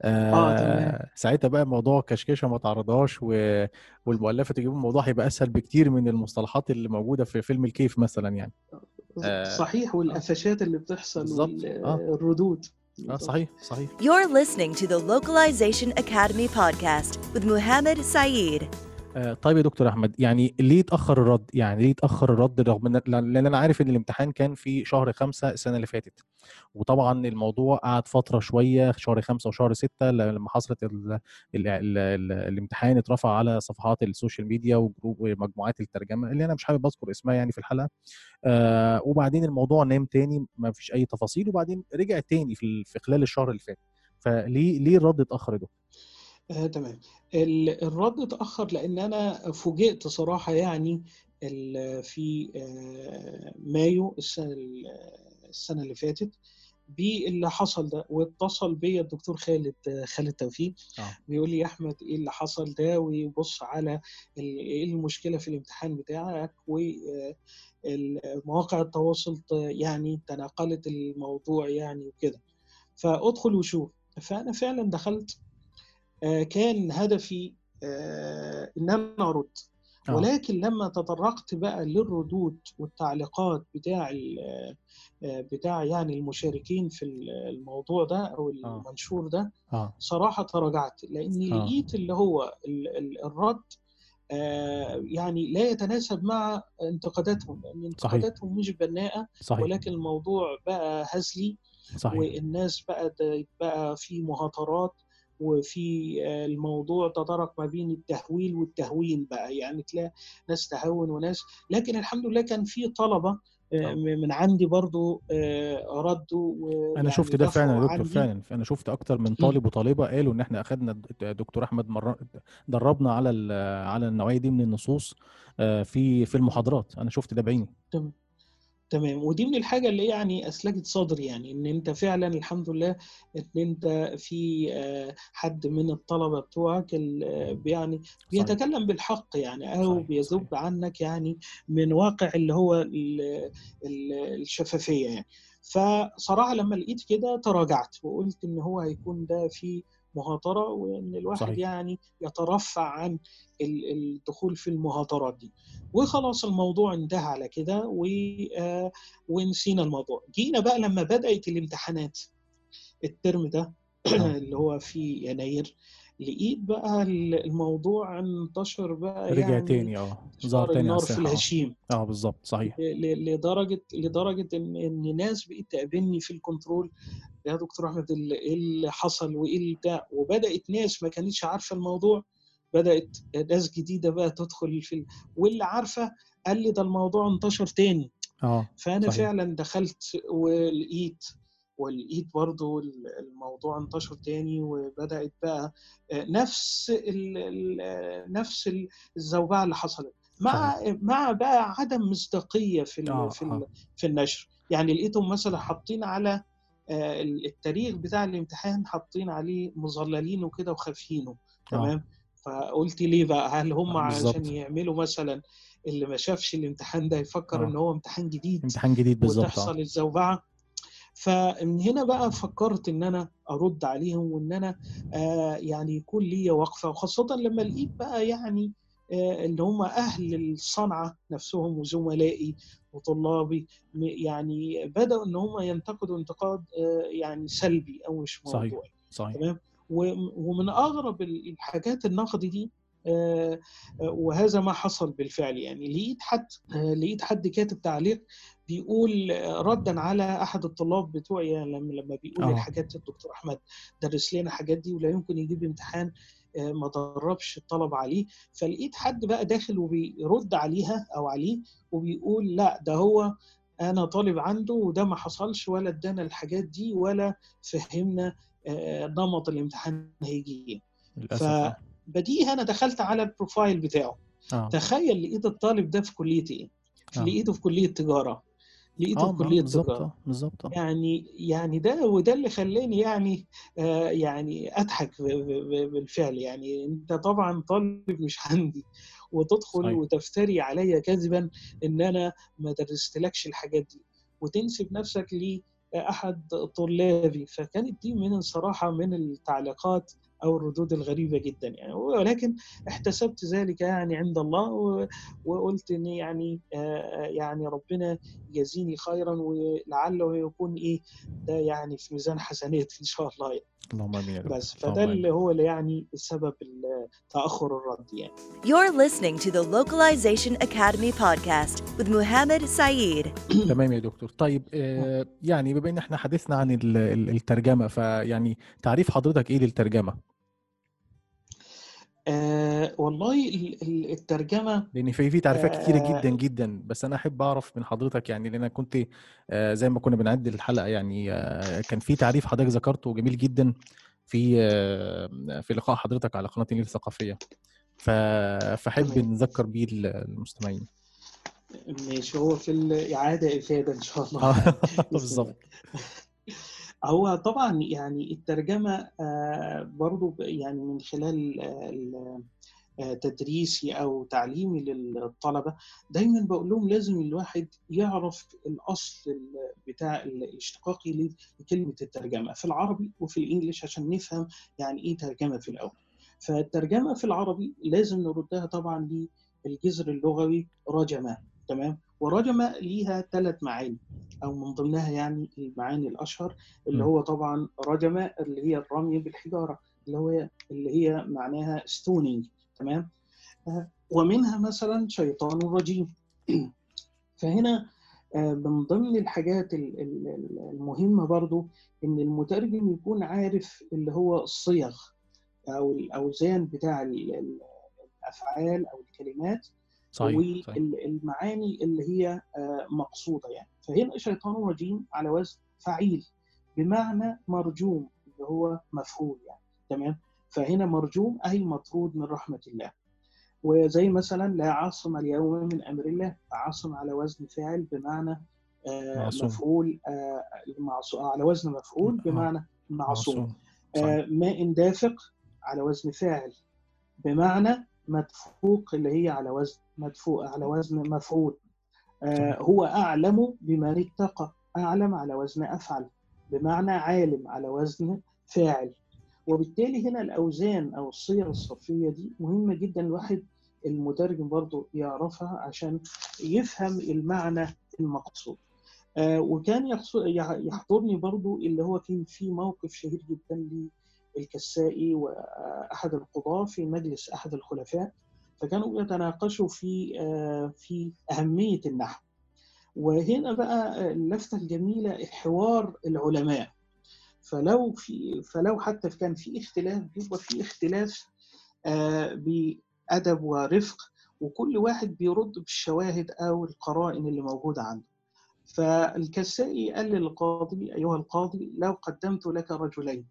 تمام آه ساعتها بقى موضوع كشكشة ما تعرضهاش و... والمؤلفة تجيب الموضوع هيبقى أسهل بكتير من المصطلحات اللي موجودة في فيلم الكيف مثلا يعني. آه. صحيح والقفشات اللي بتحصل بالظبط اه والردود اه صحيح صحيح You're listening to the Localization Academy podcast with Muhammad Saeed. آه، طيب يا دكتور أحمد يعني ليه اتأخر الرد؟ يعني ليه اتأخر الرد رغم ان لأن أنا عارف إن الامتحان كان في شهر خمسة السنة اللي فاتت. وطبعا الموضوع قعد فترة شوية شهر خمسة وشهر ستة لما حصلت ال ال ال ال الامتحان اترفع على صفحات السوشيال ميديا ومجموعات الترجمة اللي أنا مش حابب أذكر اسمها يعني في الحلقة. آه وبعدين الموضوع نام تاني ما فيش أي تفاصيل وبعدين رجع تاني في في خلال الشهر اللي فات. فليه ليه الرد اتأخر يا دكتور؟ آه تمام. ال- الرد اتأخر لأن أنا فوجئت صراحة يعني في آه، مايو السنة ال- السنة اللي فاتت باللي حصل ده واتصل بيا الدكتور خالد خالد توفيق. آه. بيقول لي يا أحمد إيه اللي حصل ده؟ ويبص على ال- إيه المشكلة في الامتحان بتاعك؟ ومواقع التواصل ت- يعني تناقلت الموضوع يعني وكده. فأدخل وشوف. فأنا فعلا دخلت آه، كان هدفي آه، إن أنا أرد. آه. ولكن لما تطرقت بقى للردود والتعليقات بتاع آه، بتاع يعني المشاركين في الموضوع ده أو المنشور ده صراحة تراجعت. لأني لقيت اللي هو ال- ال- الرد آه، يعني لا يتناسب مع انتقاداتهم. لأن صحيح. انتقاداتهم مش بناءة صحيح. ولكن الموضوع بقى هزلي صحيح. والناس بقى بقى في مهاترات. وفي آه، الموضوع تطرق ما بين التهويل والتهوين بقى. يعني تلاقي ناس تهون وناس. لكن الحمد لله كان في طلبة آه، آه. من عندي برضو آه، ردوا أنا شفت ده فعلا يا دكتور فعلا أنا شفت أكتر من. طالب وطالبة قالوا إن إحنا أخدنا الد- دكتور أحمد مر... دربنا على ال... على النوعية دي من النصوص آه، في في المحاضرات. أنا شفت ده بعيني. تمام. تمام. ودي من الحاجة اللي يعني أسلجت صدري يعني إن أنت فعلا الحمد لله إن أنت في آه، حد من الطلبة بتوعك آه، يعني بيتكلم بالحق يعني أو صحيح بيذب عنك يعني من واقع اللي هو ال- ال- الشفافية يعني. فصراحة لما لقيت كده تراجعت وقلت إن هو هيكون ده في مهاترة وإن الواحد صحيح. يعني يترفع عن ال- الدخول في المهاترات دي. وخلاص الموضوع انتهى على كده و... آه، ونسينا الموضوع. جينا بقى لما بدأت الامتحانات. الترم ده آه اللي هو في يناير لقيت بقى الموضوع انتشر بقى رجع يعني تاني آه ظهر تاني النار في آه. الهشيم. آه بالظبط صحيح. ل- ل- لدرجة لدرجة إن إن ناس بقت تقابلني في ال control يا دكتور أحمد ال- إيه اللي حصل وإيه اللي بتاع وبدأت ناس ما كانتش عارفة الموضوع بدأت ناس جديدة بقى تدخل في ال... واللي عارفة قال لي ده الموضوع انتشر تاني. آه فأنا صحيح. فعلا دخلت ولقيت ولقيت برضو ال- الموضوع انتشر تاني وبدأت بقى آه، نفس ال... ال- نفس ال- الزوبعة اللي حصلت صحيح مع مع بقى عدم مصداقية في ال... آه في ال... آه. في النشر. يعني لقيتهم مثلا حاطين على آه، التاريخ بتاع الامتحان حاطين عليه مظللينه كده وخافينه تمام؟ فقلت ليه بقى؟ هل هم آه، عشان يعملوا مثلا اللي ما شافش الامتحان ده يفكر إن هو امتحان جديد امتحان جديد بالظبط وتحصل الزوبعة فمن هنا بقى فكرت إن أنا أرد عليهم وإن أنا آه يعني يكون ليا وقفة وخاصة لما لقيت بقى يعني آه اللي هم أهل الصنعة نفسهم وزملائي وطلابي يعني بدأوا إن هم ينتقدوا انتقاد آه يعني سلبي أو مش صحيح موضوعي. صحيح. تمام؟ و- ومن أغرب الحاجات النقد دي آه، آه، وهذا ما حصل بالفعل يعني لقيت حد آه، لقيت حد كاتب تعليق بيقول آه، ردا على أحد الطلاب بتوعي لما لما بيقول آه. الحاجات الدكتور أحمد درس لنا الحاجات دي ولا يمكن يجيب امتحان آه، ما دربش الطلب عليه. فلقيت حد بقى داخل وبيرد عليها أو عليه وبيقول لا ده هو أنا طالب عنده وده ما حصلش ولا ادانا الحاجات دي ولا فهمنا آه، نمط الامتحان هيجي إيه. فبديهي أنا دخلت على البروفايل بتاعه. آه. تخيل لقيت الطالب ده في كلية إيه؟ لقيته في كلية تجارة. لقيته في آه، كليه بالظبط تجاره آه بالظبط. يعني يعني ده وده اللي خلاني يعني آه يعني أضحك بالفعل. يعني أنت طبعا طالب مش عندي وتدخل صحيح. وتفتري عليا كذبا إن أنا ما درستلكش الحاجات دي وتنسب نفسك لأحد طلابي. فكانت دي من الصراحة من التعليقات أو الردود الغريبة جدا يعني. ولكن احتسبت ذلك يعني عند الله وقلت إن يعني آه يعني ربنا يجازيني خيرا ولعله يكون إيه ده يعني في ميزان حسنات إن شاء الله يعني. اللهم آمين بس فده اللي هو اللي يعني سبب تأخر الرد يعني. You're listening to the Localization Academy podcast with Muhammad Saeed. تمام يا دكتور. طيب آه يعني بما إن إحنا حدثنا عن ال- ال- الترجمة فيعني تعريف حضرتك إيه للترجمة؟ آه والله ال- ال- الترجمة لأن في في تعريفات كتيرة آه جدا جدا بس أنا أحب أعرف من حضرتك يعني لأن أنا كنت آه زي ما كنا بنعد الحلقة يعني آه كان في تعريف حضرتك ذكرته جميل جدا في آه في لقاء حضرتك على قناة النيل الثقافية. فأحب نذكر بيه المستمعين. ماشي هو في الإعادة إفادة إن شاء الله. بإذن بالظبط. هو طبعا يعني الترجمة آه برضو يعني من خلال آه، آه، تدريسي أو تعليمي للطلبة دايما بقول لهم لازم الواحد يعرف الأصل ال- بتاع ال- الاشتقاقي لكلمة الترجمة في العربي وفي الإنجليش عشان نفهم يعني إيه ترجمة في الأول. فالترجمة في العربي لازم نردها طبعا للجذر اللغوي رجمه تمام؟ ورجمه ليها ثلاث معاني أو من ضمنها يعني المعاني الأشهر اللي. هو طبعا رجمه اللي هي الرمي بالحجارة اللي هو اللي هي معناها ستونينج تمام آه، ومنها مثلا شيطان رجيم فهنا آه، من ضمن الحاجات ال- ال- ال- المهمة برضو إن المترجم يكون عارف اللي هو الصيغ أو الأوزان بتاع ال- ال- الأفعال أو الكلمات صحيح والمعاني اللي هي آه، مقصودة يعني. فهنا شيطان رجيم على وزن فعيل بمعنى مرجوم اللي هو مفعول يعني. تمام؟ فهنا مرجوم أي مطرود من رحمة الله. وزي مثلا لا عاصم اليوم من أمر الله عاصم على وزن فاعل بمعنى آه، معصوم. مفعول آه، على وزن مفعول آه بمعنى معصوم. معصوم. ماء دافق على وزن فاعل بمعنى مدفوق اللي هي على وزن مدفوق على وزن مفعول. آه، هو أعلم بمن اتقى أعلم على وزن أفعل بمعنى عالم على وزن فاعل. وبالتالي هنا الأوزان أو الصيغ الصرفية دي مهمة جدا الواحد المترجم برضو يعرفها عشان يفهم المعنى المقصود. آه، وكان يحضرني برضو اللي هو كان في موقف شهير جدا للكسائي وأحد القضاة في مجلس أحد الخلفاء فكانوا يتناقشوا في آه، في أهمية النحو. وهنا بقى اللفتة الجميلة حوار العلماء. فلو في فلو حتى كان في اختلاف بيبقى في اختلاف آه، بأدب ورفق وكل واحد بيرد بالشواهد أو القرائن اللي موجودة عنده. فالكسائي قال للقاضي أيها القاضي لو قدمت لك رجلين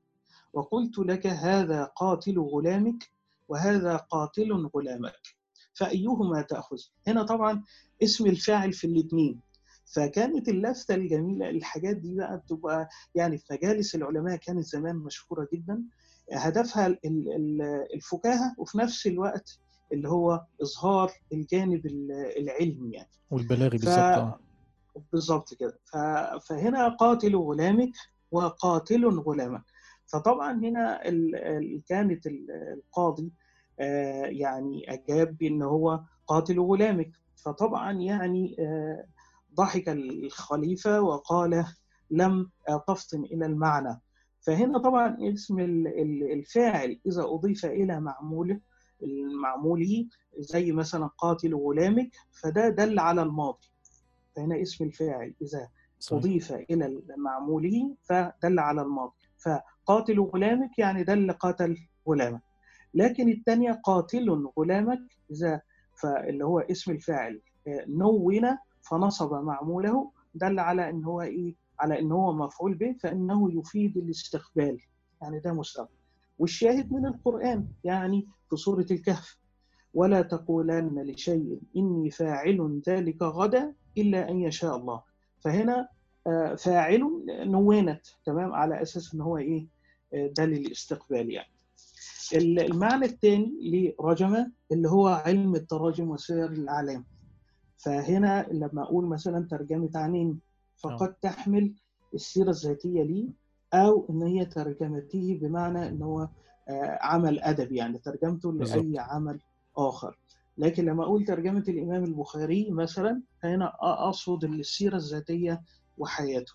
وقلت لك هذا قاتل غلامك وهذا قاتل غلامك فأيهما تأخذ؟ هنا طبعا اسم الفاعل في الاثنين. فكانت اللفتة الجميلة الحاجات دي بقى بتبقى يعني في مجالس العلماء كانت زمان مشهورة جدا. هدفها ال- ال- الفكاهة وفي نفس الوقت اللي هو إظهار الجانب ال- العلمي يعني. والبلاغي ف بالظبط آه. بالظبط كده. ف- فهنا قاتل غلامك وقاتل غلامك. فطبعا هنا ال- كانت ال- القاضي آه، يعني أجاب بأن هو قاتل غلامك. فطبعا يعني آه، ضحك الخليفة وقال لم تفطن إلى المعنى. فهنا طبعا اسم ال- ال- الفاعل إذا أضيف إلى معموله معموله زي مثلا قاتل غلامك فده دل على الماضي. فهنا اسم الفاعل إذا صحيح. أضيف إلى معموله فدل على الماضي. فقاتل غلامك يعني دل قتل غلامك. لكن الثانية قاتل غلامك إذا فاللي هو اسم الفاعل آه، نون فنصب معموله دل على إن هو إيه؟ على إن هو مفعول به فإنه يفيد الاستقبال. يعني ده مستقبل. والشاهد من القرآن يعني في سورة الكهف. ولا تقولن لشيء إني فاعل ذلك غدا إلا أن يشاء الله. فهنا آه، فاعل نونت تمام؟ على أساس إن هو إيه؟ ده للاستقبال يعني. ال- المعنى الثاني لرجمة اللي هو علم التراجم وسير الاعلام فهنا لما أقول مثلا ترجمة عنين فقد تحمل السيرة الذاتية ليه أو إن هي ترجمته بمعنى إن هو آه، عمل ادبي يعني ترجمته. لأي عمل آخر. لكن لما أقول ترجمة الإمام البخاري مثلا فهنا أقصد السيرة الذاتية وحياته.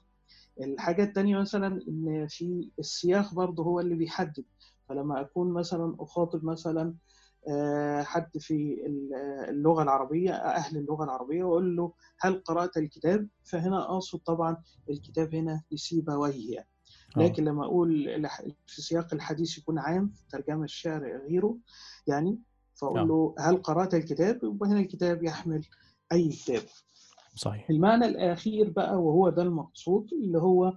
الحاجة الثانية مثلا إن في السياق برضه هو اللي بيحدد فلما أكون مثلا أخاطب مثلا آه، حد في ال- اللغة العربية أهل اللغة العربية وأقول له هل قرأت الكتاب فهنا أقصد طبعا الكتاب هنا لسيبويه يعني. آه. لكن لما الح- في سياق الحديث يكون عام ترجمة الشعر غيره يعني آه. فاقول له هل قرأت الكتاب يبقى هنا الكتاب يحمل أي كتاب صحيح. المعنى الأخير بقى وهو ده المقصود اللي هو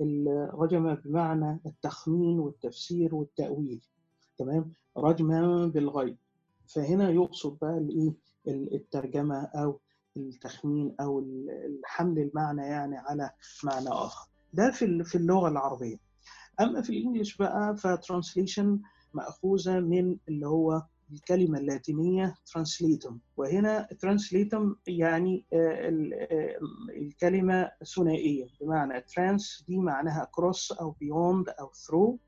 الرجمة بمعنى التخمين والتفسير والتأويل. تمام؟ رجما بالغيب. فهنا يقصد بقى الإيه؟ الترجمة أو التخمين أو الحمل المعنى يعني على معنى آخر. ده في في اللغة العربية. أما في الإنجليش بقى فترانسليشن مأخوذة من اللي هو الكلمة اللاتينية translatum. وهنا translatum يعني آه، آه، الكلمة ثنائية. بمعنى trans دي معناها cross أو beyond أو through.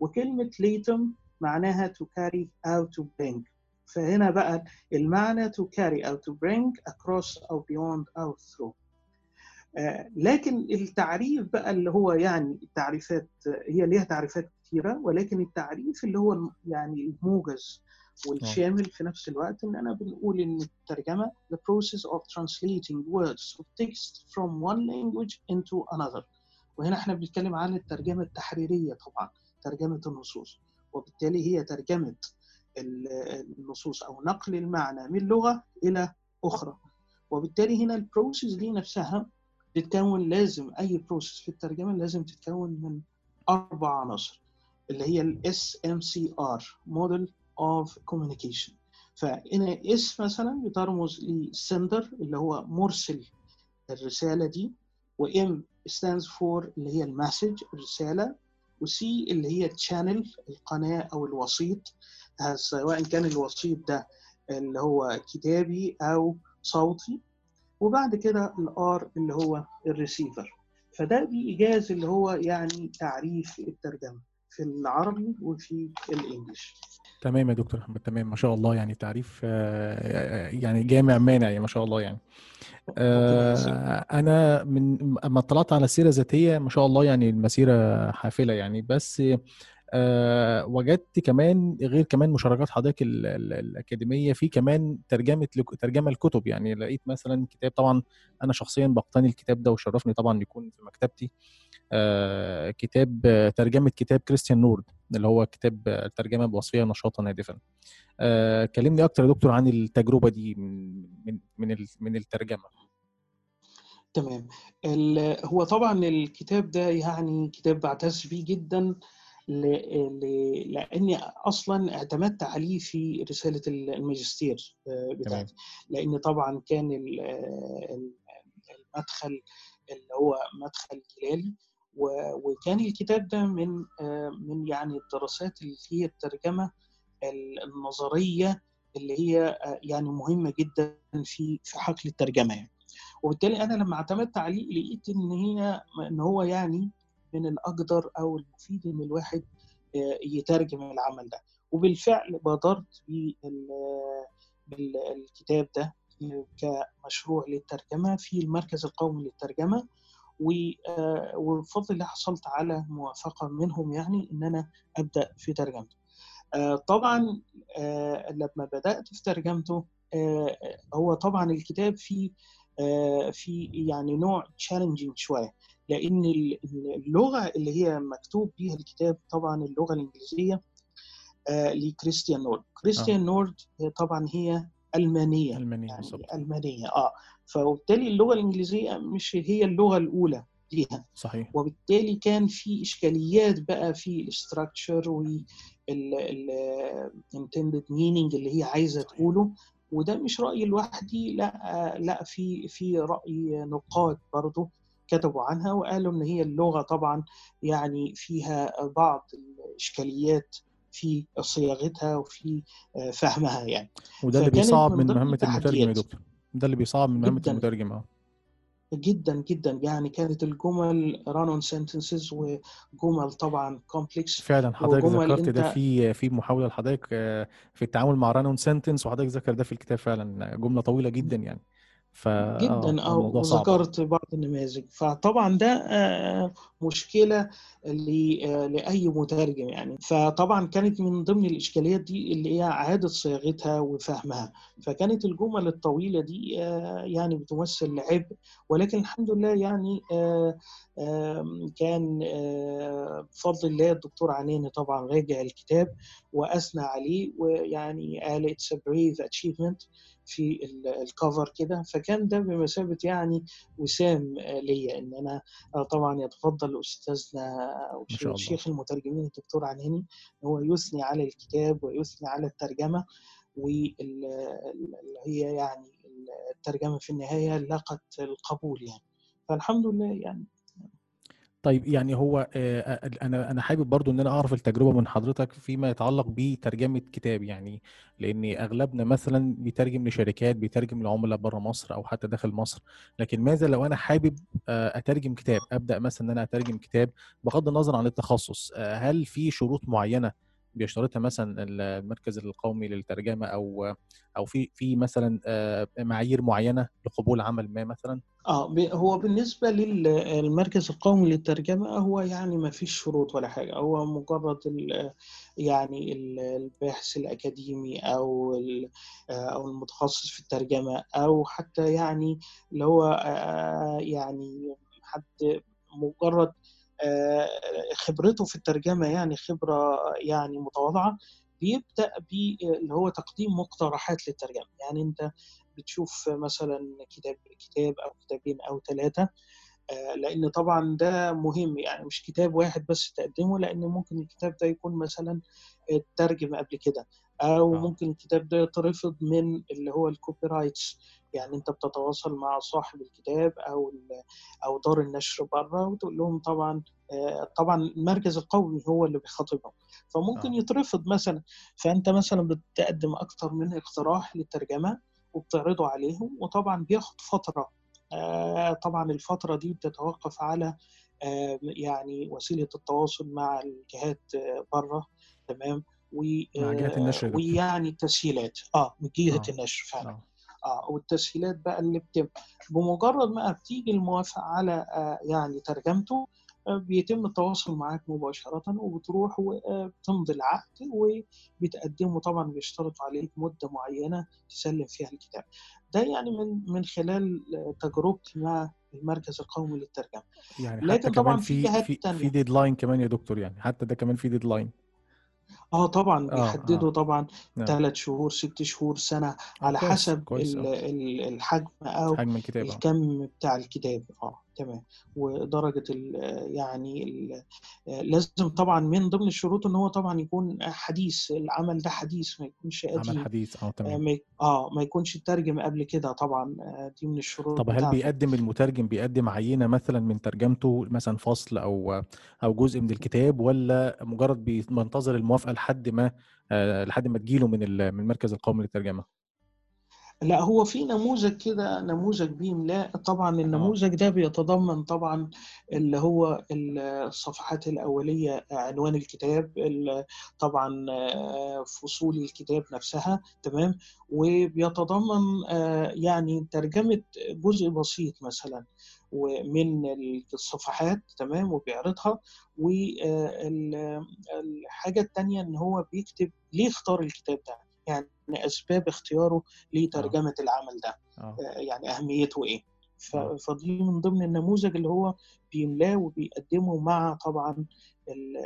وكلمة latum معناها to carry أو to bring. فهنا بقى المعنى to carry أو to bring across أو beyond أو through. آه، لكن التعريف بقى اللي هو يعني التعريفات هي ليها تعريفات كثيرة ولكن التعريف اللي هو يعني الموجز والشامل في نفس الوقت إن أنا بنقول إن الترجمة the process of translating words of text from one language into another. وهنا إحنا بنتكلم عن الترجمة التحريرية طبعا ترجمة النصوص. وبالتالي هي ترجمة ال- النصوص أو نقل المعنى من لغة إلى أخرى. وبالتالي هنا ال process دي نفسها بتتكون لازم أي process في الترجمة لازم تتكون من أربع عناصر اللي هي ال SMCR model of communication. فهنا S مثلا بترمز لل sender اللي هو مرسل الرسالة دي و M stands for اللي هي ال message الرسالة و C اللي هي ال channel القناة أو الوسيط. سواء كان الوسيط ده اللي هو كتابي أو صوتي. وبعد كده ال R اللي هو الريسيفر فده بإيجاز اللي هو يعني تعريف الترجمة في العربي وفي ال English. تمام يا دكتور أحمد تمام. ما شاء الله يعني تعريف آه، يعني جامع مانع يعني ما شاء الله يعني. آه، أنا من اما اطلعت على السيره الذاتيه ما شاء الله يعني المسيرة حافلة يعني. بس آه، وجدت كمان غير كمان مشاركات حضرتك ال- ال- الأكاديمية في كمان ترجمة لك- ترجمة الكتب يعني. لقيت مثلا كتاب طبعا أنا شخصيا بقتني الكتاب ده وشرفني طبعا يكون في مكتبتي. آه، كتاب آه، ترجمة كتاب كريستيان نورد. اللي هو كتاب آه، ترجمه بوصفيه نشاطا هادفا. آه، كلمني أكتر يا دكتور عن التجربة دي من من من ال- من الترجمة. تمام. هو طبعا الكتاب ده يعني كتاب بعتز بيه جدا لأني أصلا اعتمدت عليه في رسالة الماجستير آه، بتاعتي. لأن طبعا كان ال- ال- المدخل اللي هو مدخل جلالي وكان الكتاب ده من من يعني الدراسات اللي هي الترجمة النظرية اللي هي يعني مهمة جدا في في حقل الترجمة يعني. وبالتالي أنا لما اعتمدت عليه لقيت إن هي إن هو يعني من الأقدر أو المفيد إن الواحد يترجم العمل ده وبالفعل بادرت بال- بالكتاب ده كمشروع للترجمة في المركز القومي للترجمة وبفضل الله حصلت على موافقة منهم يعني إن أنا أبدأ في ترجمته. آه، طبعا آه، لما بدأت في ترجمته آه، هو طبعا الكتاب فيه آه، في يعني نوع تشالنجينج شوية لأن ال- اللغة اللي هي مكتوب بيها الكتاب طبعا اللغة الإنجليزية آه، لكريستيان نورد. كريستيان نورد آه، طبعا هي ألمانية. ألمانية يعني ألمانية آه. فوبالتالي اللغة الإنجليزية مش هي اللغة الأولى ليها. صحيح. وبالتالي كان في إشكاليات بقى في ال structure وال intended meaning اللي هي عايزة. تقوله. وده مش رايي لوحدي لا لا في في رأي نقاد برضه كتبوا عنها وقالوا إن هي اللغة طبعا يعني فيها بعض الإشكاليات في صياغتها وفي آه، فهمها يعني. وده اللي بيصعب من من مهمة المترجم يا. دكتور. ده اللي بيصعب من جداً. المترجم آه. جدا جدا. يعني كانت الجمل run sentences وجمل طبعا complex فعلا حضرتك ذكرت ده في في محاولة لحضرتك آه، في التعامل مع run-on sentence وحضرتك ذكر ده في الكتاب فعلا جملة طويلة جدا يعني. آه جدا آه وذكرت بعض النماذج. فطبعا ده آه، مشكلة ل- آه، لأي مترجم يعني. فطبعا كانت من ضمن الإشكاليات دي اللي هي إعادة صياغتها وفهمها. فكانت الجمل الطويلة دي آه، يعني بتمثل عبء. ولكن الحمد لله يعني كان بفضل الله الدكتور عناني طبعا راجع الكتاب. وأثنى عليه ويعني قال a brave achievement في ال- الكفر كده. فكان ده بمثابة يعني وسام آه، ليا. إن أنا آه، طبعا يتفضل أستاذنا أو ما شاء الله. شيخ المترجمين الدكتور عناني إن هو يثني على الكتاب ويثني على الترجمة. واللي هي يعني الترجمة في النهاية لقت القبول يعني. فالحمد لله يعني. طيب يعني هو آه، آه، أنا أنا حابب برضو إن أنا أعرف التجربة من حضرتك فيما يتعلق بترجمة كتاب يعني لأن أغلبنا مثلا بيترجم لشركات بيترجم لعملاء بره مصر أو حتى داخل مصر لكن ماذا لو أنا حابب آه، أترجم كتاب أبدأ مثلا إن أنا أترجم كتاب بغض النظر عن التخصص هل في شروط معينة بيشترطها مثلا المركز القومي للترجمة أو أو في في مثلا آه، معايير معينة لقبول عمل ما مثلا؟ آه هو بالنسبة للمركز القومي للترجمة هو يعني ما فيش شروط ولا حاجة. هو مجرد ال- يعني ال- الباحث الأكاديمي أو ال- أو المتخصص في الترجمة أو حتى يعني اللي هو آه، يعني حد مجرد آه، خبرته في الترجمة يعني خبرة يعني متواضعة بيبدأ باللي هو تقديم مقترحات للترجمة. يعني أنت بتشوف مثلا كتاب كتاب أو كتابين أو ثلاثة لأن طبعا ده مهم. يعني مش كتاب واحد بس تقدمه لأن ممكن الكتاب ده يكون مثلا اترجم قبل كده أو آه. ممكن الكتاب ده يترفض من اللي هو ال copyrights يعني أنت بتتواصل مع صاحب الكتاب أو أو دار النشر بره وتقول لهم طبعا آه، طبعا المركز القومي هو اللي بيخاطبهم فممكن آه. يترفض مثلا. فأنت مثلا بتقدم أكتر من اقتراح للترجمة وبتعرضه عليهم وطبعا بياخد فترة آه، طبعا الفترة دي بتتوقف على آه، يعني وسيلة التواصل مع الجهات آه، بره تمام؟ مع جهه آه، النشر ويعني التسهيلات. آه من جهة آه النشر فعلا. آه. آه والتسهيلات بقى اللي بتم بمجرد ما بتيجي الموافقة على آه يعني ترجمته آه بيتم التواصل معاك مباشرة وبتروح وبتمضي العقد وبتقدمه طبعا بيشترطوا عليك مدة معينة تسلم فيها الكتاب. ده يعني من من خلال آه، تجربتي مع المركز القومي للترجمة. يعني حتى لكن كمان طبعا في في في في deadline كمان يا دكتور يعني حتى ده كمان في deadline آه طبعا آه بيحددوا آه. طبعا نعم. ثلاث شهور ست شهور سنة آه على كويس حسب كويس ال- ال- الحجم أو حجم الكتاب آه. الكم بتاع الكتاب. آه. تمام. ودرجة ال يعني ال لازم طبعا من ضمن الشروط إن هو طبعا يكون حديث العمل ده حديث ما يكونش عمل قديم. حديث آه آه تمام ما آه ما يكونش ترجم قبل كده طبعا آه دي من الشروط طب هل بيقدم المترجم بيقدم عينة مثلا من ترجمته مثلا فصل أو أو جزء من الكتاب ولا مجرد بينتظر الموافقة لحد ما آه، لحد ما تجيله من من المركز القومي للترجمة؟ لا هو في نموذج كده نموذج بيملاء طبعا آه. النموذج ده بيتضمن طبعا اللي هو الصفحات الأولية عنوان الكتاب ال- طبعا آه، فصول الكتاب نفسها تمام؟ وبيتضمن آه، يعني ترجمة جزء بسيط مثلا ومن الصفحات تمام؟ وبيعرضها والحاجة التانية إن هو بيكتب ليه اختار الكتاب ده. يعني أسباب اختياره لترجمة العمل ده آه. آه، يعني أهميته إيه. آه. فدي من ضمن النموذج اللي هو بيملاه وبيقدمه مع طبعا ال-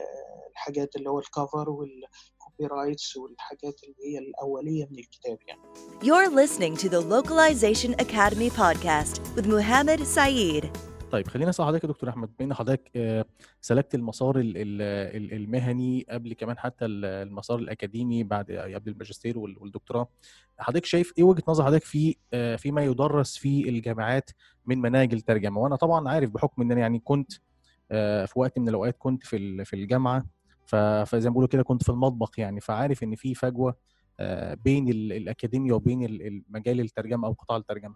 الحاجات اللي هو الكفر والكوبي رايتس والحاجات اللي هي الأولية من الكتاب يعني. You're listening to the Localization Academy podcast with Muhammad Saeed. طيب خلينا أسأل حضرتك يا دكتور أحمد بما إن حضرتك آه، سلكت المسار ال- ال- ال- المهني قبل كمان حتى ال- المسار الأكاديمي بعد قبل الماجستير وال- والدكتوراه حضرتك شايف إيه وجهة نظر حضرتك في آه، فيما يدرس في الجامعات من مناهج الترجمة؟ وأنا طبعا عارف بحكم إن أنا يعني كنت آه، في وقت من الأوقات كنت في في الجامعة فزي ما بيقولوا كده كنت في المطبخ يعني فعارف إن في فجوة بين ال- الاكاديميا وبين ال- المجال الترجمة أو قطاع الترجمة.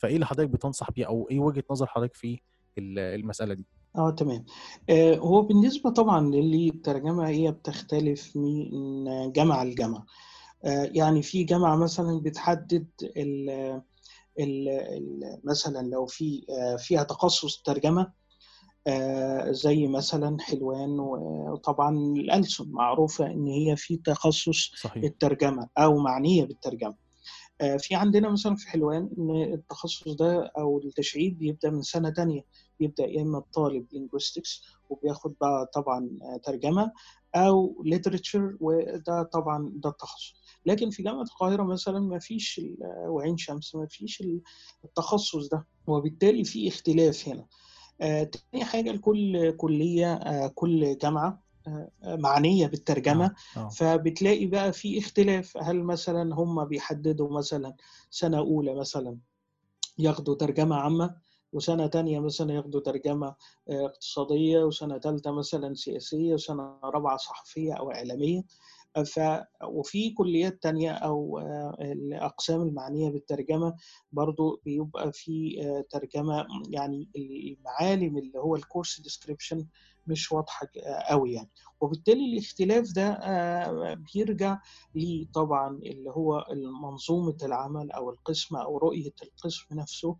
فإيه اللي حضرتك بتنصح بيه أو إيه وجهة نظر حضرتك في ال- المسألة دي؟ آه تمام. آه هو بالنسبة طبعا للترجمة هي بتختلف من جامعة لجامعة. آه يعني في جامعة مثلا بتحدد ال مثلا لو في آه فيها تخصص ترجمة آه زي مثلا حلوان وطبعا الألسن معروفة إن هي في تخصص صحيح. الترجمة أو معنية بالترجمة. في عندنا مثلا في حلوان إن التخصص ده أو التشعيب بيبدأ من سنة تانية. بيبدأ يا إما الطالب linguistics وبياخد بقى طبعا آه، ترجمة أو literature وده طبعا ده التخصص. لكن في جامعة القاهرة مثلا ما فيش آه، وعين شمس ما فيش ال- التخصص ده وبالتالي في اختلاف هنا. آه، تاني حاجة لكل كلية آه، كل جامعة آه، آه، معنية بالترجمة. آه آه. فبتلاقي بقى في اختلاف. هل مثلا هم بيحددوا مثلا سنة أولى مثلا ياخدوا ترجمة عامة وسنة تانية مثلا ياخدوا ترجمة آه، اقتصادية وسنة تالتة مثلا سياسية وسنة رابعة صحفية أو إعلامية. آه، ف وفي كليات تانية أو آه، الأقسام المعنية بالترجمة برضو بيبقى في آه، ترجمة يعني المعالم اللي هو الكورس ديسكريبشن مش واضحة قوي يعني. وبالتالي الاختلاف ده آه، بيرجع ليه طبعا اللي هو منظومة العمل أو القسم أو رؤية القسم نفسه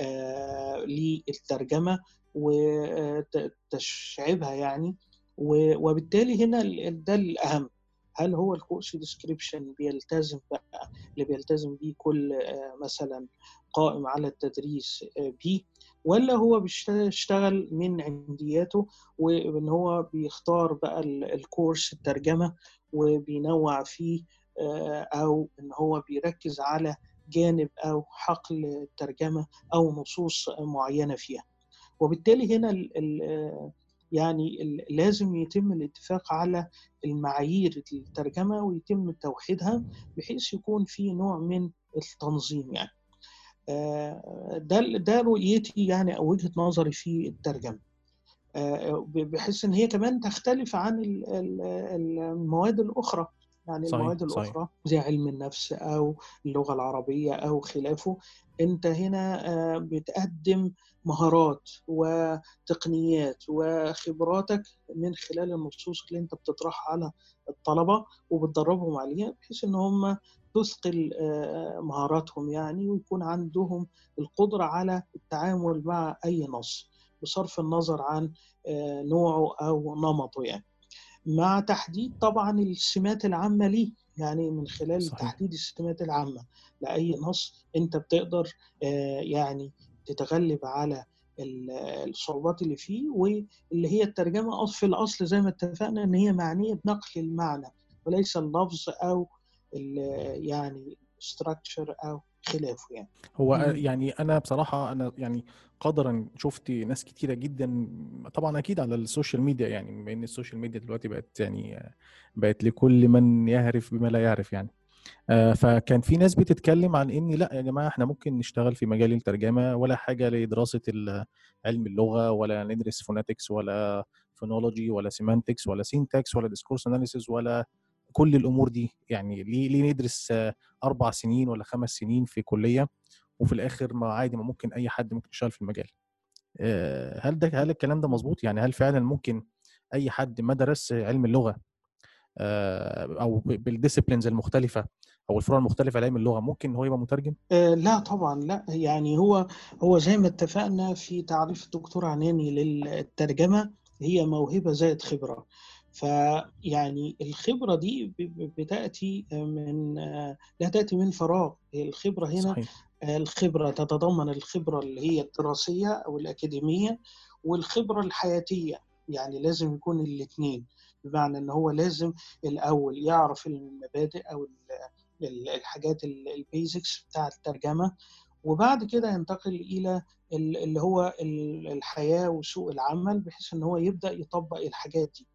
آه، للترجمة وتشعيبها يعني. وبالتالي هنا ده الأهم. هل هو الكورس ديسكريبشن بيلتزم بقى اللي بيلتزم بيه كل آه، مثلا قائم على التدريس آه، بيه ولا هو بيشتغل من عندياته وإن هو بيختار بقى ال- الكورس الترجمة وبينوع فيه آه، أو إن هو بيركز على جانب أو حقل الترجمة أو نصوص معينة فيها. وبالتالي هنا يعني لازم يتم الاتفاق على المعايير الترجمة ويتم توحيدها بحيث يكون في نوع من التنظيم يعني. آه، ده ده رؤيتي يعني أو وجهة نظري في الترجمة. آه، بحيث إن هي كمان تختلف عن ال- ال- المواد الأخرى. يعني صحيح المواد صحيح. الأخرى زي علم النفس أو اللغة العربية أو خلافه أنت هنا آه، بتقدم مهارات وتقنيات وخبراتك من خلال النصوص اللي أنت بتطرحها على الطلبة وبتدربهم عليها بحيث إن هم تثقل آه، مهاراتهم يعني ويكون عندهم القدرة على التعامل مع أي نص بصرف النظر عن آه، نوعه أو نمطه يعني. مع تحديد طبعا السمات العامة ليه يعني من خلال صحيح. تحديد السمات العامة لأي نص أنت بتقدر آه، يعني تتغلب على ال- الصعوبات اللي فيه واللي هي الترجمة أص- في الأصل زي ما اتفقنا إن هي معنية بنقل المعنى وليس اللفظ أو ال- يعني structure أو خلافه يعني هو مم. يعني أنا بصراحة أنا يعني قدرا شفت ناس كتيرة جدا طبعا أكيد على ال social media يعني بما إن ال social media دلوقتي بقت يعني بقت لكل من يعرف بما لا يعرف يعني آه، فكان في ناس بتتكلم عن إن لأ يا جماعة إحنا ممكن نشتغل في مجال الترجمة ولا حاجة لدراسة علم اللغة ولا ندرس phonetics ولا phonology ولا semantics ولا syntax ولا discourse analysis ولا كل الأمور دي يعني ليه ليه ندرس أربع سنين ولا خمس سنين في كلية وفي الآخر ما عادي ما ممكن أي حد ممكن يشتغل في المجال؟ آه، هل ده هل الكلام ده مظبوط؟ يعني هل فعلا ممكن أي حد ما درس علم اللغة آه، أو بالديسيبلينز المختلفة أو الفروع المختلفة لعلم اللغة ممكن هو يبقى مترجم؟ آه، لا طبعا لا يعني هو هو زي ما اتفقنا في تعريف الدكتور عناني للترجمة هي موهبة زائد خبرة. فيعني الخبرة دي بتأتي من لا تأتي من فراغ. الخبرة هنا صحيح. الخبرة تتضمن الخبرة اللي هي الدراسية أو الأكاديمية والخبرة الحياتية. يعني لازم يكون الاثنين بمعنى إن هو لازم الأول يعرف المبادئ أو ال- ال- الحاجات البيزكس بتاع الترجمة وبعد كده ينتقل إلى ال- اللي هو ال- الحياة وسوق العمل بحيث إن هو يبدأ يطبق الحاجات دي.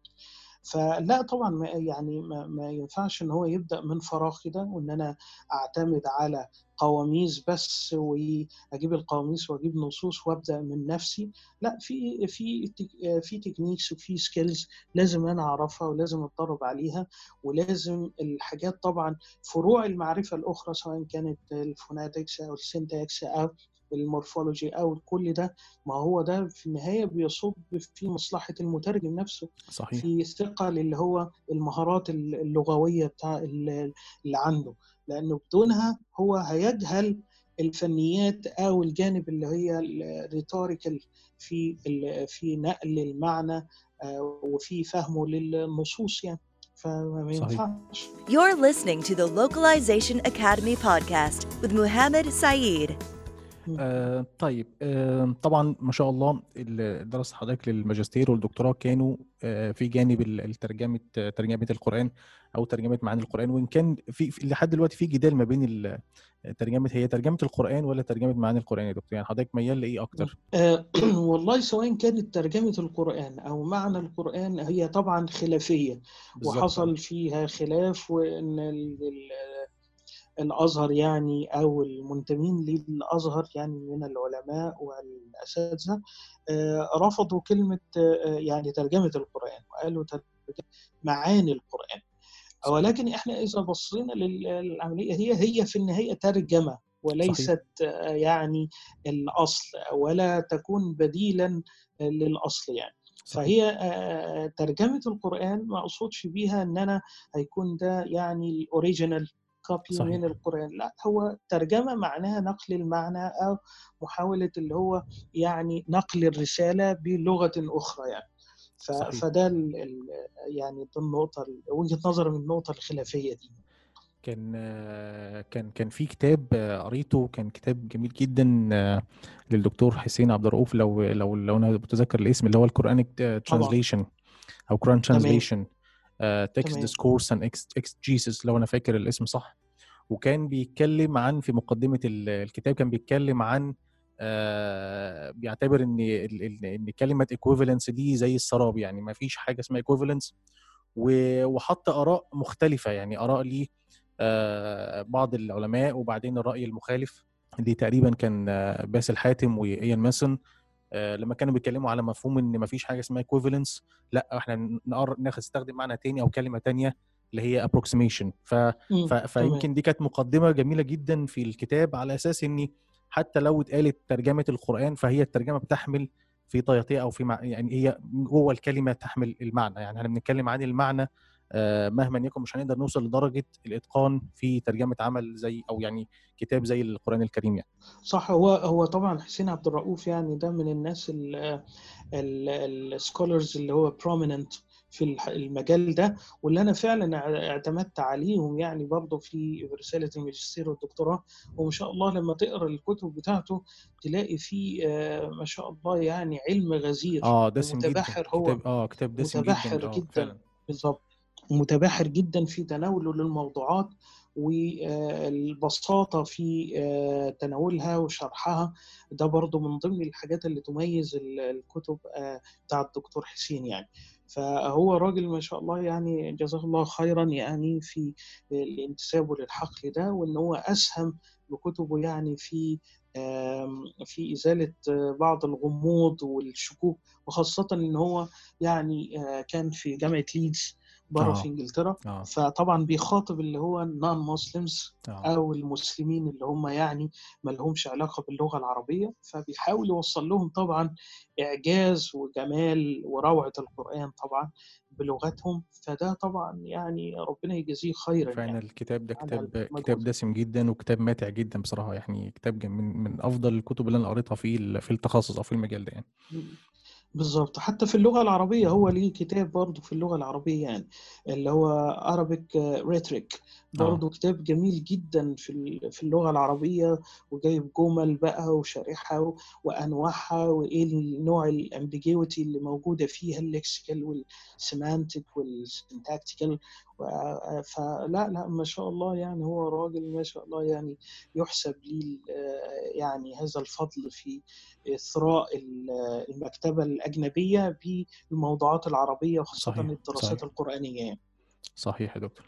فلا طبعا يعني ما, ما ينفعش إن هو يبدأ من فراغ كده وإن أنا أعتمد على قواميس بس وأجيب القواميس وأجيب نصوص وأبدأ من نفسي. لا في في في techniques وفي skills لازم أنا أعرفها ولازم أتدرب عليها ولازم الحاجات طبعا فروع المعرفة الأخرى سواء كانت ال phonetics أو ال syntax أو ال morphology أو كل ده ما هو ده في النهاية بيصب في مصلحة المترجم نفسه صحيح في صقل اللي هو المهارات اللغوية بتاع اللي عنده لأنه بدونها هو هيجهل الفنيات أو الجانب اللي هي ال rhetorical في ال- في نقل المعنى آه، وفي فهمه للنصوص يعني فما صحيح. ينفعش You're listening to the Localization Academy podcast with Muhammad Saeed. آه طيب آه طبعا ما شاء الله ال- دراسة حضرتك للماجستير والدكتوراه كانوا آه في جانب ال- الترجمة آه، ترجمة القرآن أو ترجمة معاني القرآن وإن كان في في- لحد دلوقتي في جدال ما بين ترجمة هي ترجمة القرآن ولا ترجمة معاني القرآن يا دكتور يعني حضرتك ميال لإيه أكتر؟ آه، والله سواء كانت ترجمة القرآن أو معنى القرآن هي طبعا بالظبط. وحصل فيها خلاف وإن الأزهر يعني أو المنتمين للأزهر يعني من العلماء والأساتذة آه، رفضوا كلمة آه، يعني ترجمة القرآن وقالوا معاني القرآن. ولكن إحنا إذا بصينا لل- للعملية هي هي في النهاية ترجمة وليست آه، يعني الأصل ولا تكون بديلا للأصل يعني. صحيح. فهي ترجمة القرآن ما أقصدش بيها إن أنا هيكون ده يعني ال original copy صحيح. من القرآن لا هو ترجمة معناها نقل المعنى أو محاولة اللي هو يعني نقل الرسالة بلغة أخرى يعني ف-. فده ال ال يعني دي النقطة وجهة نظر من النقطة الخلافية دي كان كان كان في كتاب قريته كان كتاب جميل جدا للدكتور حسين عبد الرؤوف لو لو لو أنا متذكر الاسم اللي هو ال Quranic translation أو Quran translation text. discourse and exegesis لو أنا فاكر الاسم صح وكان بيتكلم عن في مقدمة ال- الكتاب كان بيتكلم عن آه، بيعتبر إن إن كلمة equivalence دي زي السراب يعني ما فيش حاجة اسمها و- وحط آراء مختلفة يعني آراء ليه آه، بعض العلماء وبعدين الرأي المخالف اللي تقريبا كان آه، باسل حاتم وإيان ماسون لما كانوا بيتكلموا على مفهوم إن مفيش حاجة اسمها equivalence لأ إحنا نستخدم معنى تاني أو كلمة تانية اللي هي approximation. ف... ف... فيمكن دي كانت مقدمة جميلة جدا في الكتاب على أساس ان حتى لو اتقالت ترجمة القرآن فهي الترجمة بتحمل في طياتها أو في مع... يعني هي جوه الكلمة تحمل المعنى. يعني إحنا بنتكلم عن المعنى آه، مهما يكن مش هنقدر نوصل لدرجة الإتقان في ترجمة عمل زي أو يعني كتاب زي القرآن الكريم يعني. صح هو هو طبعا حسين عبد الرؤوف يعني ده من الناس ال scholars اللي هو prominent في المجال ده. واللي أنا فعلا اعتمدت عليهم يعني برضه في رسالة الماجستير والدكتوراه. وما شاء الله لما تقرأ الكتب بتاعته تلاقي فيه آه، ما شاء الله يعني علم غزير. آه دسم جدا. متبحر هو. كتاب آه كتاب دسم متبحر جدا آه جدا. فعلا. بالظبط متبحر جدا في تناوله للموضوعات والبساطة في آه، تناولها وشرحها. ده برضو من ضمن الحاجات اللي تميز ال- الكتب آه، بتاع الدكتور حسين يعني. فهو راجل ما شاء الله يعني جزاه الله خيرا يعني في انتسابه للحقل ده وإن هو أسهم بكتبه يعني في في إزالة بعض الغموض والشكوك وخاصة إن هو يعني آه، كان في جامعة ليدز. بره آه. في إنجلترا. آه. فطبعا بيخاطب اللي هو النون مسلمز آه. أو المسلمين اللي هم يعني ما لهمش علاقة باللغة العربية. فبيحاول يوصل لهم طبعا إعجاز وجمال وروعة القرآن طبعا بلغتهم. فده طبعا يعني ربنا يجازيه خيرا فعلا يعني الكتاب ده كتاب. كتاب دسم جدا وكتاب ماتع جدا بصراحة. يعني كتاب من من أفضل الكتب اللي أنا قريتها في في التخصص أو في المجال ده يعني. بالظبط حتى في اللغة العربية هو ليه كتاب برضه في اللغة العربية يعني اللي هو Arabic Rhetoric. برضه كتاب جميل جدا في في اللغة العربية وجايب جمل بقى وشارحها وأنواعها وإيه النوع ال ambiguity اللي موجودة فيها ال lexical وال semantic وال syntactical فلا لا ما شاء الله يعني هو راجل ما شاء الله يعني يحسب لي يعني هذا الفضل في إثراء ال- المكتبة الأجنبية بالموضوعات العربية وخاصة صحيح، الدراسات صحيح. القرآنية يعني. صحيح يا دكتور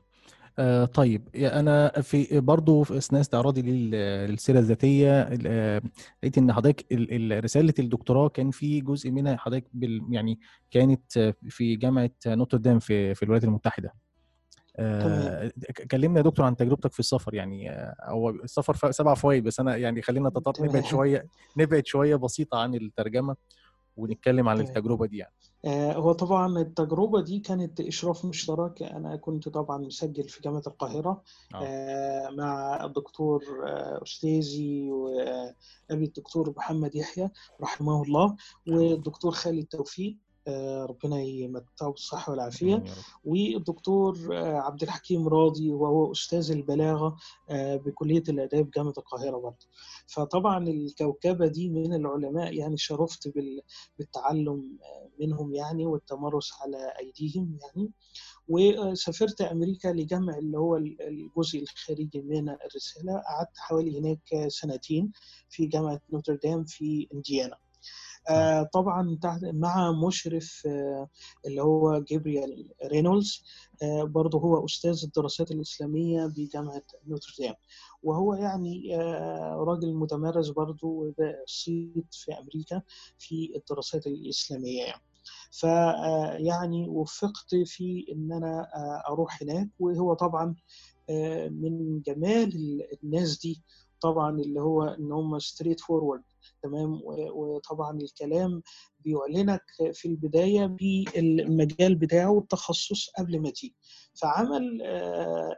آه طيب أنا في برضو في أثناء استعراضي لل- للسيرة الذاتية ال- لقيت إن حضرتك ال- ال- رسالة الدكتوراه كان في جزء منها حضرتك يعني كانت في جامعة نوتردام في في الولايات المتحدة آه ك- كلمنا يا دكتور عن تجربتك في السفر يعني آه، هو السفر سبع فوائد بس أنا يعني خلينا. نبعد شوية نبعد شوية بسيطة عن الترجمة ونتكلم عن. التجربة دي يعني. آه، هو طبعا التجربة دي كانت إشراف مشترك أنا كنت طبعا مسجل في جامعة القاهرة آه. آه، مع الدكتور آه، أستاذي وأبي الدكتور محمد يحيى رحمه الله والدكتور خالد توفيق. آه، ربنا يمتعه بالصحة والعافية. والدكتور آه، عبد الحكيم راضي وهو أستاذ البلاغة آه، بكلية الآداب جامعة القاهرة برضه. فطبعا الكوكبة دي من العلماء يعني شرفت بال- بالتعلم آه، منهم يعني والتمرس على أيديهم يعني. وسافرت أمريكا لجمع اللي هو الجزء الخارجي من الرسالة. قعدت حوالي هناك سنتين في جامعة نوتردام في إنديانا. آه، طبعا تحت مع مشرف آه، اللي هو جابريال رينولدز آه، برضه هو أستاذ الدراسات الإسلامية بجامعة نوتردام. وهو يعني آه، راجل متمرس برضه صيت في أمريكا في الدراسات الإسلامية يعني. فيعني وفقت في إن أنا آه، أروح هناك وهو طبعا آه، من جمال الناس دي طبعا اللي هو إن هم straightforward تمام وطبعا الكلام بيعلنك في البداية بالمجال بتاعه والتخصص قبل ما تيجي فعمل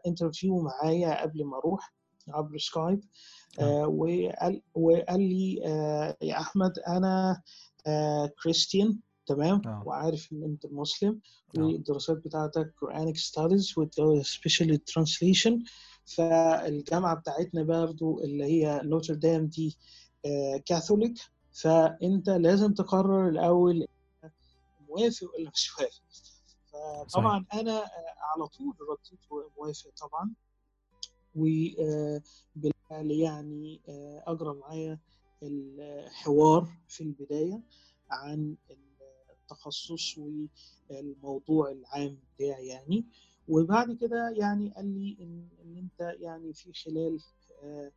interview معايا قبل ما أروح عبر سكايب آه، وقال وقال لي آه، يا أحمد أنا آه، كريستيان تمام آه. وعارف إن أنت مسلم آه. والدراسات بتاعتك Quranic Studies with special translation فالجامعة بتاعتنا برضو اللي هي نوتردام دي كاثوليك فأنت لازم تقرر الأول موافق ولا مش موافق. فطبعا أنا آه، على طول رديت موافق طبعا. وبالفعل يعني آه، أجرى معايا الحوار في البداية عن التخصص والموضوع العام بتاعي يعني. وبعد كده يعني قال لي إن إن أنت يعني في خلال آه،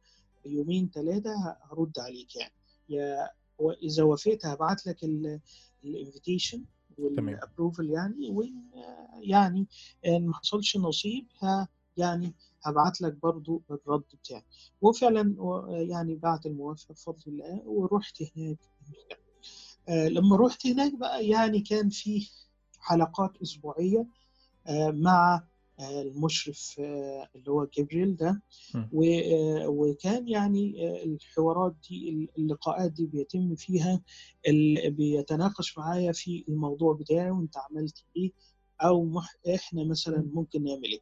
يومين ثلاثة هرد عليك يعني. يا واذا وافقت هبعت لك ال invitation. وال approval يعني وإن يعني إن ما حصلش نصيب ه يعني هبعت لك برضو الرد بتاعي وفعلا يعني بعت الموافقة بفضل الله ورحت هناك. آه، لما رحت هناك بقى يعني كان في حلقات أسبوعية آه، مع المشرف آه، اللي هو جبريل ده. آه، وكان يعني آه، الحوارات دي اللقاءات دي بيتم فيها بيتناقش معايا في الموضوع بتاعي وانت عملت إيه أو إحنا مثلا ممكن نعمل إيه.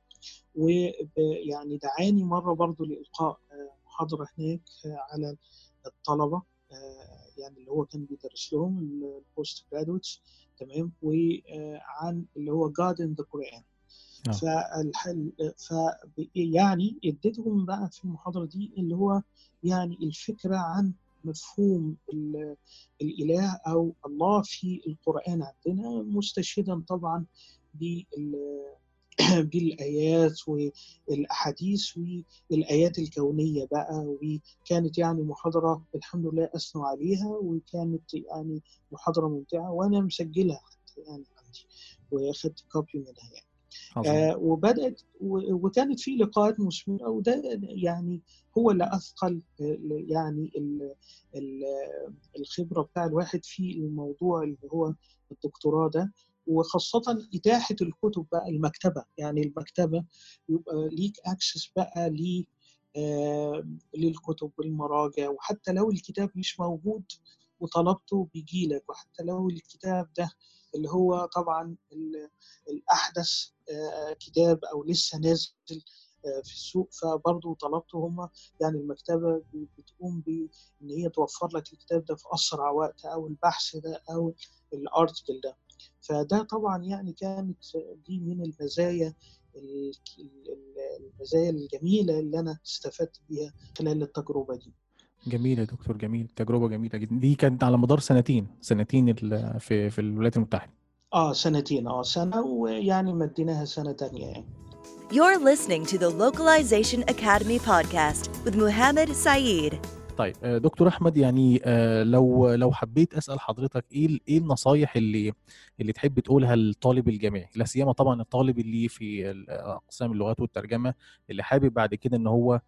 ويعني دعاني مرة برضو لإلقاء محاضرة هناك على الطلبة يعني اللي هو كان بيدرس لهم ال postgraduates تمام؟ وعن اللي هو in the Quran. آه. فالحل ف يعني اديتهم بقى في المحاضرة دي اللي هو يعني الفكرة عن مفهوم ال- الإله أو الله في القرآن عندنا مستشهدا طبعا بال بالآيات والأحاديث والآيات الكونية بقى وكانت يعني محاضرة الحمد لله أثنوا عليها وكانت يعني محاضرة ممتعة وأنا مسجلها حتى يعني عندي وأخدت كوبي منها يعني. آه، وبدأت وكانت في لقاءات مثمره وده يعني هو اللي أثقل آه، يعني ال- ال- الخبرة بتاع الواحد في الموضوع اللي هو الدكتوراه ده. وخاصة إتاحة الكتب بقى المكتبة. يعني المكتبة يبقى ليك أكسس بقى ل آه، للكتب والمراجع. وحتى لو الكتاب مش موجود وطلبته بيجي لك وحتى لو الكتاب ده اللي هو طبعا ال- الأحدث آه، كتاب أو لسه نازل آه، في السوق فبرضه طلبته هم يعني المكتبة بتقوم بان هي توفر لك الكتاب ده في أسرع وقت أو البحث ده أو الأرتكل ده. فده طبعا يعني كانت دي من المزايا ال- ال- المزايا الجميلة اللي أنا استفدت بيها خلال التجربة دي. جميل يا دكتور جميل تجربة جميلة جدا. دي كانت على مدار سنتين سنتين ال- في في الولايات المتحدة. آه سنتين آه سنة ويعني مديناها سنة تانية يعني. You're listening to the Localization Academy podcast with Muhammad Saeed. طيب آه، دكتور أحمد يعني آه، لو لو حبيت أسأل حضرتك إيه إيه النصايح اللي اللي تحب تقولها للطالب الجامعي؟ لا سيما طبعا الطالب اللي في ال- أقسام اللغات والترجمة اللي حابب بعد كده إن هو آه،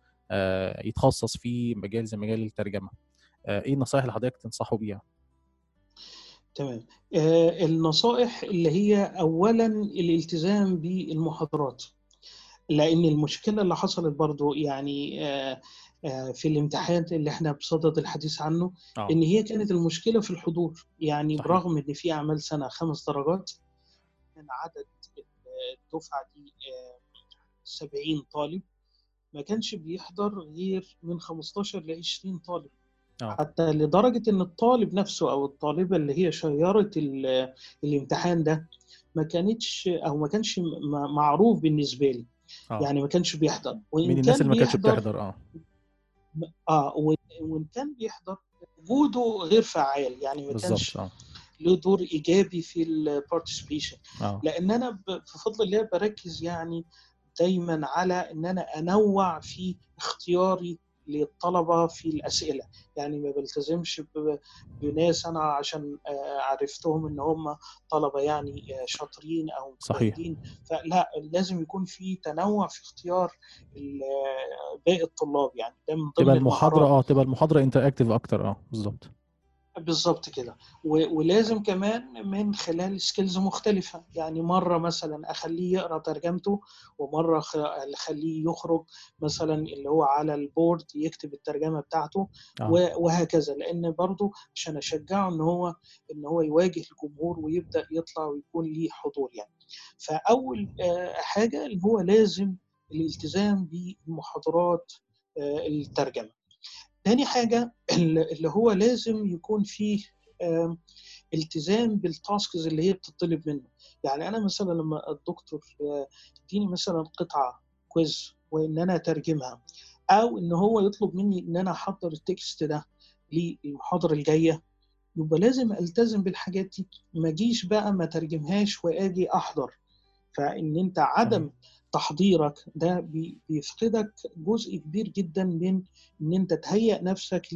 يتخصص في مجال زي مجال الترجمة. آه، إيه النصايح اللي حضرتك تنصحه بيها؟ تمام. آه النصائح اللي هي اولا الالتزام بالمحاضرات لأن المشكلة اللي حصلت برضو يعني آه آه في الامتحان اللي إحنا بصدد الحديث عنه آه. إن هي كانت المشكلة في الحضور. يعني صحيح. برغم إن في أعمال سنة خمس درجات كان عدد الدفعة دي آه 70 طالب. ما كانش بيحضر غير من 15 ل 20 طالب. آه. حتى لدرجة إن الطالب نفسه أو الطالبة اللي هي شيرت ال- الامتحان ده ما كانتش أو ما كانش معروف بالنسبة لي. آه. يعني ما كانش بيحضر. وإن من الناس كان اللي ما كانتش بتحضر آه. آه وإن- وإن كان بيحضر وجوده غير فعال. يعني ما كانش آه. له دور إيجابي في البارتيسيبيشن آه. لأن أنا ب- بفضل الله بركز يعني دايما على إن أنا أنوع في اختياري للطلبة في الأسئلة يعني ما بلتزمش بناس أنا عشان آه، عرفتهم إن هم طلبة يعني آه، شاطرين أو صحيح. مجتهدين فلا لازم يكون في تنوع في اختيار آه، باقي الطلاب يعني ده من ضمن تبقى المحاضرة. آه تبقى المحاضرة interactive أكتر آه بالظبط بالظبط كده. ولازم كمان من خلال skills مختلفة. يعني مرة مثلا أخليه يقرأ ترجمته ومرة أخليه يخرج مثلا اللي هو على ال board يكتب الترجمة بتاعته و- وهكذا. لأن برضو عشان أشجعه إن هو إن هو يواجه الجمهور ويبدأ يطلع ويكون ليه حضور يعني. فأول آه، حاجة اللي هو لازم الالتزام بالمحاضرات آه، الترجمة. تاني حاجة اللي هو لازم يكون فيه التزام بال tasks اللي هي بتطلب منه. يعني أنا مثلا لما الدكتور آه، يديني مثلا قطعة quiz وإن أنا أترجمها أو إن هو يطلب مني إن أنا أحضر ال text ده للمحاضرة الجاية يبقى لازم ألتزم بالحاجات دي. ما أجيش بقى ما ترجمهاش وأجي أحضر. فإن أنت عدم تحضيرك ده بي- بيفقدك جزء كبير جدا من إن أنت تهيئ نفسك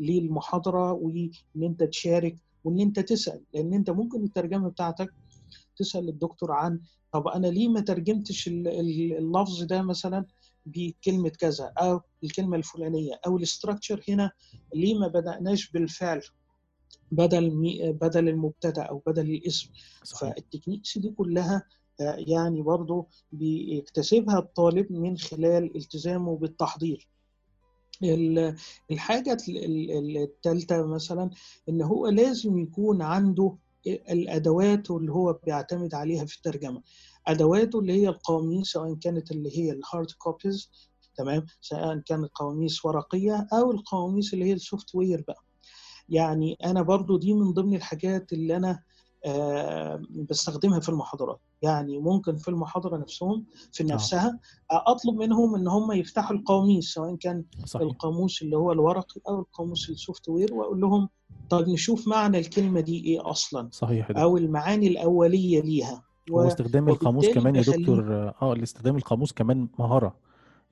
للمحاضره وإن أنت تشارك وإن أنت تسأل. لأن أنت ممكن الترجمة بتاعتك تسأل الدكتور عن طب أنا ليه ما ترجمتش ال- ال- اللفظ ده مثلا بكلمة كذا أو الكلمة الفلانية أو ال structure هنا ليه ما بدأناش بالفعل بدل بدل المبتدأ أو بدل الاسم. صحيح. فال techniques دي كلها يعني برضو بيكتسبها الطالب من خلال التزامه بالتحضير. ال- الحاجة الثالثة مثلا إن هو لازم يكون عنده الأدوات اللي هو بيعتمد عليها في الترجمة. أدواته اللي هي القواميس سواء كانت اللي هي ال hard copies تمام؟ سواء كانت قواميس ورقية أو القواميس اللي هي ال software بقى. يعني أنا برضو دي من ضمن الحاجات اللي أنا بستخدمها في المحاضرات. يعني ممكن في المحاضرة نفسهم في نفسها أطلب منهم إن هم يفتحوا القواميس سواء كان صحيح. القاموس اللي هو الورقي أو القاموس ال software وأقول لهم طب نشوف معنى الكلمة دي إيه أصلا؟ صحيح دكتور. أو المعاني الأولية ليها. هو استخدام القاموس كمان يا دكتور آه الاستخدام القاموس كمان مهارة.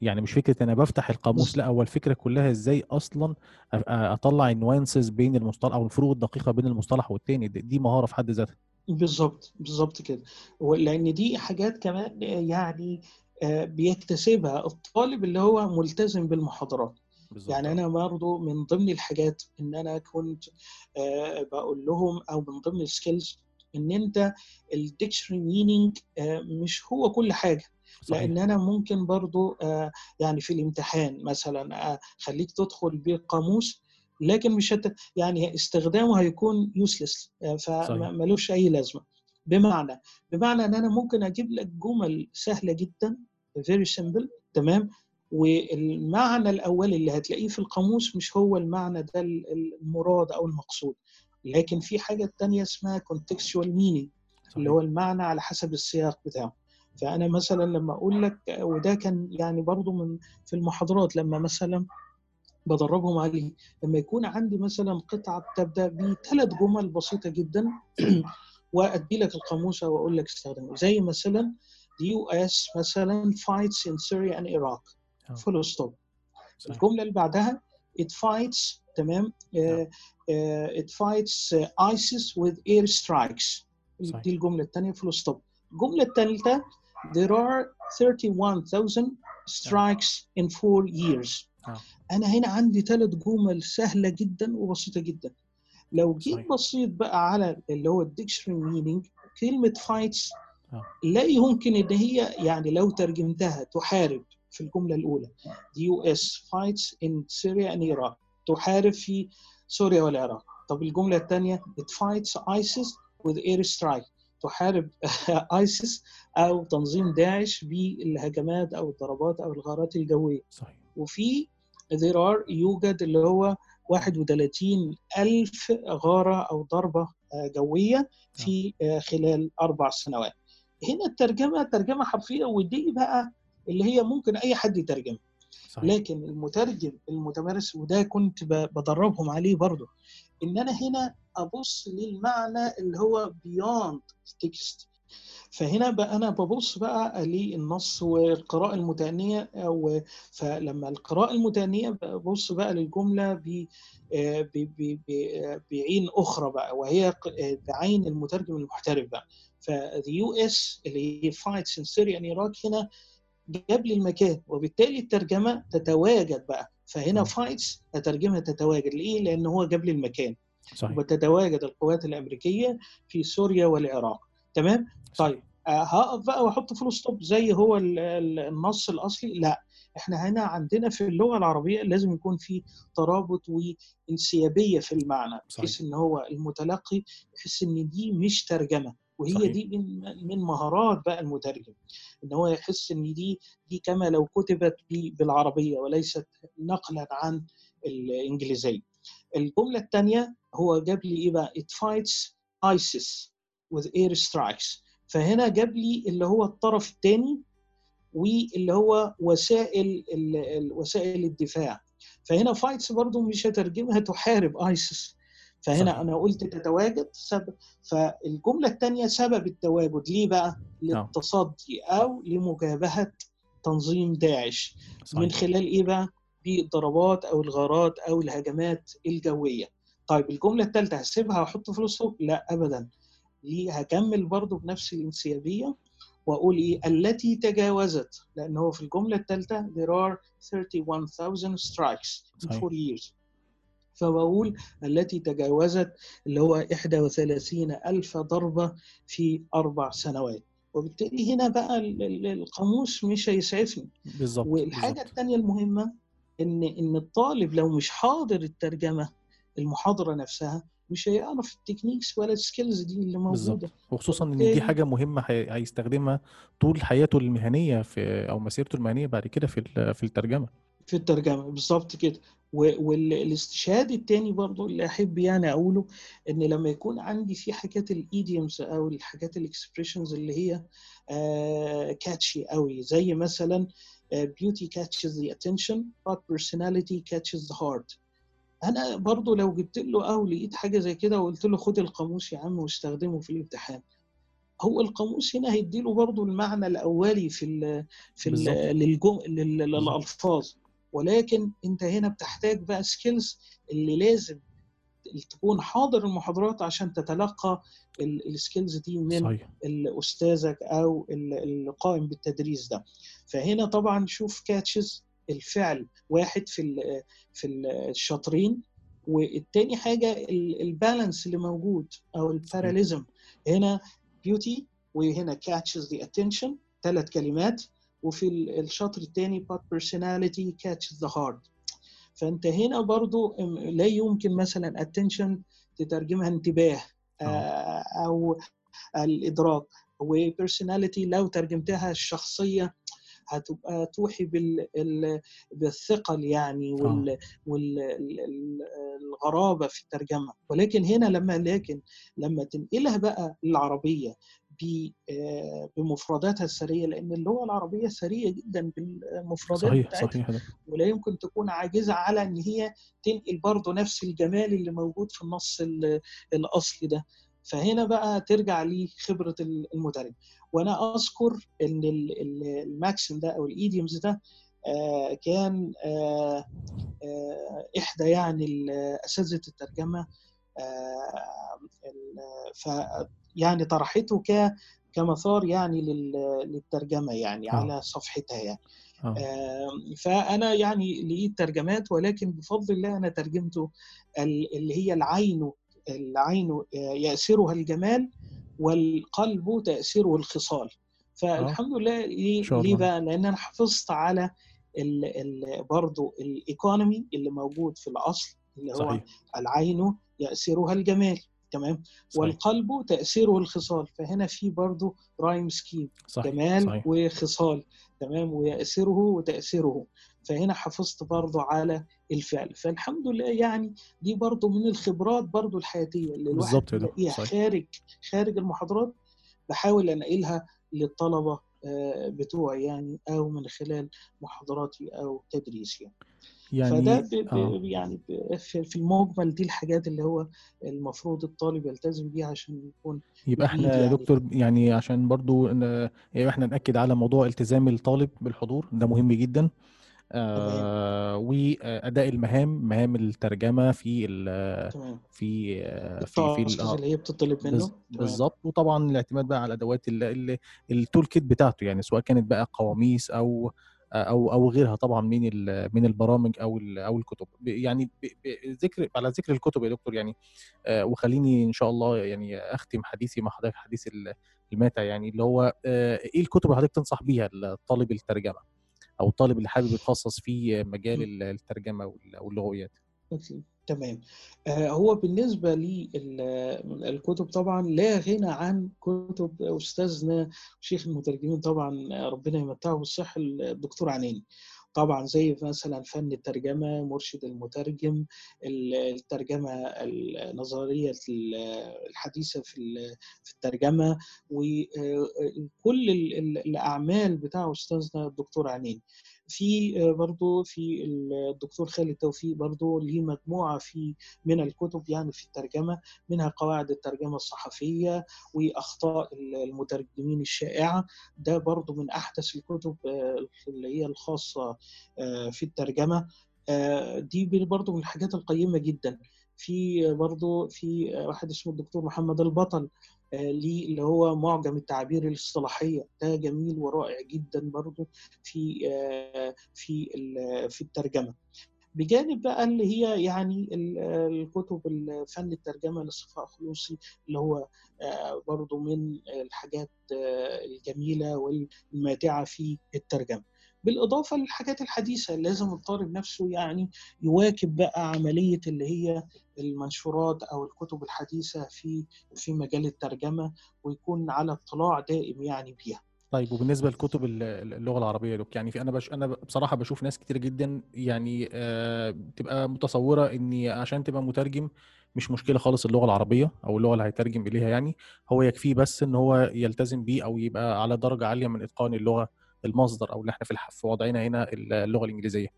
يعني مش فكرة أنا بفتح القاموس لأ هو الفكرة كلها إزاي أصلا أطلع النوانسز بين المصطلح أو الفروق الدقيقة بين المصطلح والتاني. دي مهارة في حد ذاتها. بالظبط بالظبط كده. لأن دي حاجات كمان يعني آه، بيكتسبها الطالب اللي هو ملتزم بالمحاضرات. بالظبط. يعني آه. أنا برضو من ضمن الحاجات إن أنا كنت آه، بقول لهم أو من ضمن ال skills إن أنت ال dictionary meaning مش هو كل حاجة. صحيح. لأن أنا ممكن برضو آه، يعني في الامتحان مثلا آه، خليك تدخل بقاموس لكن مش هت... يعني استخدامه هيكون useless صحيح. فملوش أي لازمة. بمعنى بمعنى إن أنا ممكن أجيب لك جمل سهلة جدا very simple تمام؟ والمعنى الاولي اللي هتلاقيه في القاموس مش هو المعنى ده المراد أو المقصود. لكن في حاجة تانية اسمها contextual meaning اللي هو المعنى على حسب السياق بتاعه. فأنا مثلا لما أقول لك وده كان يعني برضو من في المحاضرات لما مثلا بدربهم عليه لما يكون عندي مثلا قطعة تبدا بثلاث جمل بسيطة جدا وأدي لك القاموس واقول لك استخدمه. زي مثلا the US مثلا fights in Syria and Iraq. آه. full stop صحيح. الجملة اللي بعدها it fights تمام؟ uh, uh, it fights uh, ISIS with air strikes. دي الجملة الثانية full stop الجملة الثالثه there are 31,000 strikes in four years آه. أنا هنا عندي ثلاث جمل سهلة جدا وبسيطة جدا لو جيت. بصيت بقى على اللي هو ال dictionary meaning كلمة fights آه. لا يمكن إن هي يعني لو ترجمتها تحارب في الجملة الأولى the US fights in Syria and Iraq تحارب في سوريا والعراق طب الجملة الثانية it fights ISIS with air strike تحارب آيسيس أو تنظيم داعش بالهجمات أو الضربات أو الغارات الجوية. صحيح. وفي are يوجد اللي هو 31 ألف غارة أو ضربة آه، جوية في آه، خلال أربع سنوات. هنا الترجمة ترجمة حرفية ودي بقى اللي هي ممكن أي حد يترجمها. صحيح. لكن المترجم المتمارس وده كنت بدربهم عليه برضه إن أنا هنا أبص للمعنى اللي هو beyond text. فهنا بقى أنا ببص بقى للنص والقراءه المتأنية أو فلما القراءة المتأنية ببص بقى للجملة ب آه، ب- بعين أخرى بقى وهي آه، بعين المترجم المحترف بقى. فال US اللي هي fights in سوريا هنا جاب لي المكان وبالتالي الترجمة تتواجد بقى. فهنا آه. fights هترجمها تتواجد ليه؟ لأن هو جاب لي المكان صحيح وتتواجد القوات الأمريكية في سوريا والعراق تمام؟ طيب آه، هقف بقى وأحط full stop زي هو ال- ال- النص الأصلي لا إحنا هنا عندنا في اللغة العربية لازم يكون في ترابط وانسيابية في المعنى بحيث. إن هو المتلقي يحس إن دي مش ترجمة وهي صحيح. دي من من مهارات بقى المترجم إن هو يحس إن دي دي كما لو كتبت بالعربية وليست نقلا عن الإنجليزية. الجملة الثانية هو جاب لي إيه بقى؟ It fights ISIS with air strikes. فهنا جاب لي اللي هو الطرف الثاني واللي هو وسائل وسائل الدفاع. فهنا fights برضو مش هترجمها تحارب ISIS فهنا صحيح. أنا قلت تتواجد سبب فالجملة الثانية سبب التواجد. ليه بقى؟ للتصدي أو لمجابهة تنظيم داعش. من صحيح خلال إيه بقى؟ بالضربات أو الغارات أو الهجمات الجوية. طيب الجملة الثالثه هسيبها وأحط ستوب لا ابدا. ليه؟ هكمل برضو بنفس الإنسيابية وأقول إيه؟ التي تجاوزت لأن هو في الجملة الثالثه there are 31,000 strikes in صحيح. four years. فبقول التي تجاوزت اللي هو 31 ألف ضربة في أربع سنوات. وبالتالي هنا بقى ال- ال- القاموس مش هيسعفني. بالظبط والحاجة بالظبط. الثانية المهمة إن إن الطالب لو مش حاضر الترجمة المحاضرة نفسها مش هيعرف ال techniques ولا ال skills دي اللي موجودة. بالظبط. وخصوصا إن دي حاجة مهمة هي- هيستخدمها طول حياته المهنية في أو مسيرته المهنية بعد كده في في الترجمة. في الترجمة بالظبط كده. والاستشهاد التاني برضو اللي أحب يعني أقوله إن لما يكون عندي في حاجات ال idioms أو الحاجات ال expressions اللي هي catchy قوي زي مثلا آه، beauty catches the attention but personality catches the heart. أنا برضو لو جبت له أو لقيت حاجة زي كده وقلت له خد القاموس يا عم واستخدمه في الامتحان. هو القاموس هنا هيديله برضو المعنى الأولي في ال في ال. للجم... لل... ولكن انت هنا بتحتاج بقى skills اللي لازم تكون حاضر المحاضرات عشان تتلقى ال skills دي من صحيح. استاذك أو ال- القائم بالتدريس ده. فهنا طبعا شوف catches الفعل. واحد في في ال- الشاطرين. والتاني حاجة ال- ال balance اللي موجود أو ال parallelism هنا beauty وهنا catches the attention. ثلاث كلمات. وفي ال- الشطر الثاني but personality catches the heart. فأنت هنا برضو لا يمكن مثلا attention تترجمها انتباه آه، أو الإدراك. و personality لو ترجمتها الشخصية هتبقى توحي بال ال- بالثقل يعني وال والغرابه في الترجمة. ولكن هنا لما لكن لما تنقلها بقى للعربية آه، بمفرداتها الثرية لأن اللغة العربية ثرية جدا بالمفردات صحيح بتاعتها. صحيح ده ولا يمكن تكون عاجزة على إن هي تنقل برضه نفس الجمال اللي موجود في النص ال- الأصلي ده. فهنا بقى ترجع لخبرة المترجم وأنا أذكر إن ال- ال- ال maxim ده أو ال idioms ده آه، كان آه، آه، إحدى يعني أساتذة الترجمة آه، يعني طرحته ك كمثار يعني لل- للترجمة يعني آه. على صفحتها يعني. آم، فأنا يعني لقيت ترجمات ولكن بفضل الله أنا ترجمته ال- اللي هي العين العين آه، يأسرها الجمال والقلب تأسره الخصال. فالحمد لله ليه, ليه. بقى لأن أنا حافظت على ال ال برضو ال economy اللي موجود في الأصل اللي هو صحيح. العين يأسرها الجمال. تمام؟ صحيح. والقلب تأسره الخصال فهنا في برضو rhyme scheme صحيح جمال صحيح. وخصال تمام؟ ويأسره وتأسره. فهنا حافظت برضو على الفعل. فالحمد لله يعني دي برضو من الخبرات برضو الحياتية اللي الواحد بيلاقيها. خارج خارج المحاضرات. بحاول أنقلها للطلبة بتوعي يعني أو من خلال محاضراتي أو تدريسي يعني. فده يعني ب... آه. ب... يعني ب... في المجمل دي الحاجات اللي هو المفروض الطالب يلتزم بيها عشان يكون يبقى إحنا يا يعني. دكتور يعني عشان برضو إحنا نأكد على موضوع التزام الطالب بالحضور ده مهم جدا. آه وأداء المهام مهام الترجمة في ال تمام. في آه في في آه، اللي هي بتطلب منه؟ بالظبط وطبعا الاعتماد بقى على الأدوات ال- ال- التول كيت بتاعته يعني سواء كانت بقى قواميس أو أو أو غيرها طبعا من من البرامج أو أو الكتب. يعني ب- ب- ذكر على ذكر الكتب يا دكتور يعني آه، وخليني إن شاء الله يعني أختم حديثي مع حضرتك حديث ال- الماتا يعني اللي هو آه، إيه الكتب اللي حضرتك تنصح بيها الطالب الترجمة؟ أو الطالب اللي حابب يتخصص في مجال ال- الترجمة وال- واللغويات. تمام. آه، هو بالنسبة للكتب طبعا لا غنى عن كتب أستاذنا شيخ المترجمين طبعا ربنا يمتعه بالصحة الدكتور عناني طبعا زي مثلا فن الترجمة مرشد المترجم ال- الترجمة النظرية الحديثة في في الترجمة وكل ال- ال- الأعمال بتاع أستاذنا الدكتور عناني في آه، برضو في الدكتور خالد توفيق برضو ليه مجموعة في من الكتب يعني في الترجمة منها قواعد الترجمة الصحفية وأخطاء المترجمين الشائعة. ده برضو من أحدث الكتب آه، اللي هي الخاصة آه، في الترجمة. آه، دي برضو من الحاجات القيمة جدا. في برضو في واحد اسمه الدكتور محمد البطل ليه اللي هو معجم التعابير الاصطلاحية. ده جميل ورائع جدا برضو في آه، في في الترجمة. بجانب بقى اللي هي يعني ال- الكتب فن الترجمة لصفاء خلوصي اللي هو آه، برضو من الحاجات آه، الجميلة والماتعة في الترجمة. بالإضافة للحاجات الحديثة لازم الطالب نفسه يعني يواكب بقى عملية اللي هي المنشورات أو الكتب الحديثة في في مجال الترجمة ويكون على اطلاع دائم يعني بيها. طيب وبالنسبة لكتب ال- ال- اللغة العربية دكتور يعني في أنا بش أنا بصراحة بشوف ناس كتير جدا يعني آه، بتبقى متصورة إن عشان تبقى مترجم مش مشكلة خالص اللغة العربية أو اللغة اللي هيترجم إليها يعني هو يكفيه بس إن هو يلتزم بيه أو يبقى على درجة عالية من إتقان اللغة. المصدر أو اللي إحنا في الح- في وضعنا هنا اللغة الإنجليزية.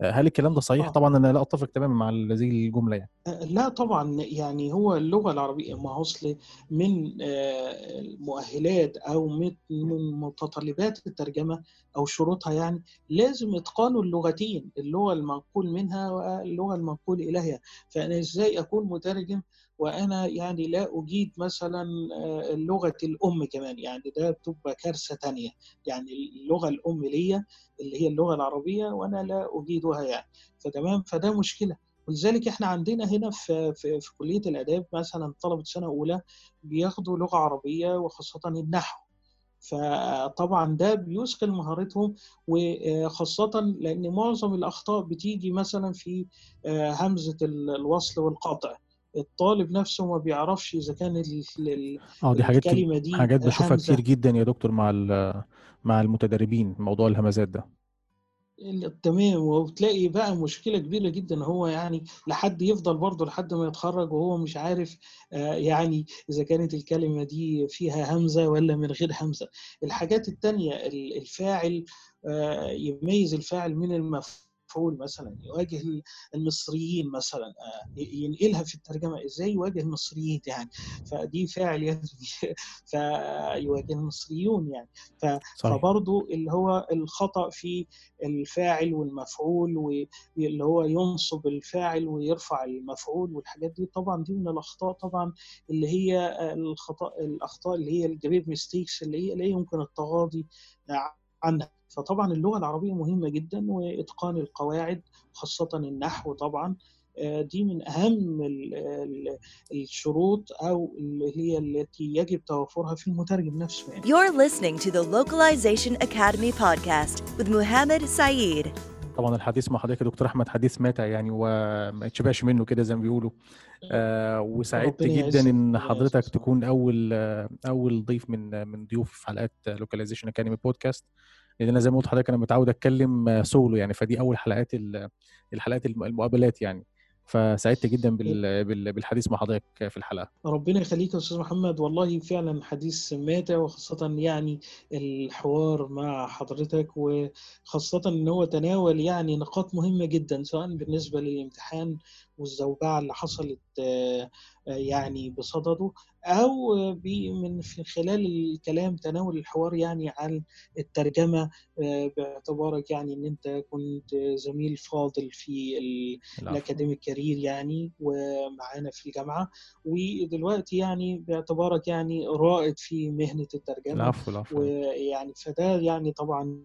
آه، هل الكلام ده صحيح؟ آه. طبعا أنا لا أتفق تماما مع هذه الجملة يعني. لا طبعا يعني هو اللغة العربية ما أصل من آه، المؤهلات أو من متطلبات الترجمة أو شروطها يعني لازم إتقان اللغتين اللغة المنقول منها واللغة المنقول إليها. فأنا إزاي أكون مترجم وأنا يعني لا أجيد مثلا آه، لغة الأم كمان يعني ده بتبقى كارثة تانية. يعني اللغة الأم ليا اللي هي اللغة العربية وأنا لا أجيدها يعني. فتمام؟ فده مشكلة. ولذلك إحنا عندنا هنا في في, في كلية الآداب مثلا طلبة سنة أولى بياخدوا لغة عربية وخاصة النحو. فطبعا ده بيثقل مهارتهم وخاصة لأن معظم الأخطاء بتيجي مثلا في آه، همزة ال- الوصل والقطع. الطالب نفسه ما بيعرفش إذا كان آه دي حاجات الكلمة دي حاجات بشوفها كتير جدا يا دكتور مع ال- مع المتدربين موضوع الهمزات ده. تمام، وبتلاقي بقى مشكلة كبيرة جدًا. هو يعني لحد يفضل برضه لحد ما يتخرّج وهو مش عارف آآ يعني إذا كانت الكلمة دي فيها همزة والّا من غير همزة. الحاجات التانية ال الفاعل آآ يميّز الفاعل من المفعول. مثلًا، يواجه ال المصريين مثلًا ي ينقلها في الترجمة، إزاي يواجه المصريين يعني؟ فدي فاعل يعني فيواجه المصريون يعني. فبرضه اللي هو الخطأ في الفاعل والمفعول واللي هو ينصب الفاعل ويرفع المفعول والحاجات دي طبعًا دي من الأخطاء طبعًا اللي هي آآ الخطأ الأخطاء اللي هي الgrave mistakes اللي هي لا يمكن التغاضي عنها. فطبعًا اللغة العربية مهمة جدًا وإتقان القواعد خاصةً النحو طبعًا آآ دي من أهم ال ال الشروط أو اللي هي التي يجب توفرها في المترجم نفسه يعني. You're listening to the Localization Academy podcast with Muhammad Saeed. طبعًا الحديث مع حضرتك يا دكتور أحمد حديث ماتع يعني وما يتشبعش منه كده زي ما بيقولوا. آآ وسعدت جدًا ربنا حضرتك. تكون أول أول ضيف من من ضيوف حلقات Localization Academy podcast لإن أنا زي ما قُلت لحضرتك أنا متعود أتكلم solo يعني، فدي أول حلقات ال الحلقات الم المقابلات يعني. فسعدت جدًا بال بال بالحديث مع حضرتك في الحلقة. ربنا يخليك يا أستاذ محمد، والله فعلًا حديث ماتع وخاصةً يعني الحوار مع حضرتك وخاصةً إن هو تناول يعني نقاط مهمة جدًا، سواء بالنسبة للامتحان والزوبعة اللي حصلت يعني بصدده أو من في خلال الكلام تناول الحوار يعني عن الترجمة آآ باعتبارك يعني إن أنت كنت زميل فاضل في ال العفو. الacademic career يعني ومعانا في الجامعة، ودلوقتي يعني باعتبارك يعني رائد في مهنة الترجمة العفو، العفو. ويعني فده يعني طبعًا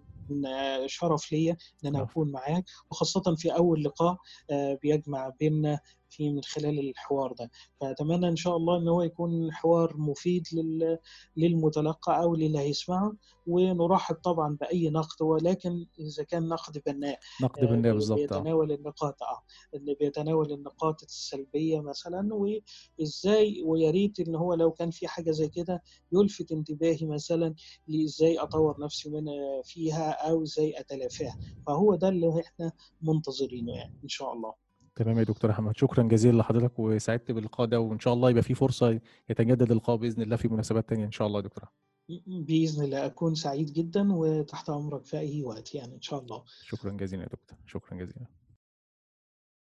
شرف ليّا إن أنا العفو. أكون معاك وخاصةً في أول لقاء آآ بيجمع بيننا في من خلال الحوار ده. فأتمنى إن شاء الله إن هو يكون حوار مفيد لل للمتلقّى أو للي هيسمعه، ونرحّب طبعًا بأي نقد ولكن إذا كان نقد بناء نقد آآ بناء بي بالضبط آه. بيتناول النقاط آه، اللي بيتناول النقاط السلبية مثلًا وإزاي ويا ريت إن هو لو كان في حاجة زي كده يلفت انتباهي مثلًا لإزاي أطوّر نفسي من فيها أو إزاي أتلافاها، فهو ده اللي إحنا منتظرينه يعني إن شاء الله. تمام يا دكتور أحمد، شكرًا جزيلًا لحضرتك وسعدت باللقاء ده وإن شاء الله يبقى في فرصة يتجدد اللقاء بإذن الله في مناسبات تانية إن شاء الله يا دكتور أحمد. م بإذن الله، أكون سعيد جدًا وتحت أمرك في أي وقت يعني إن شاء الله. شكرًا جزيلًا يا دكتور، شكرًا جزيلًا.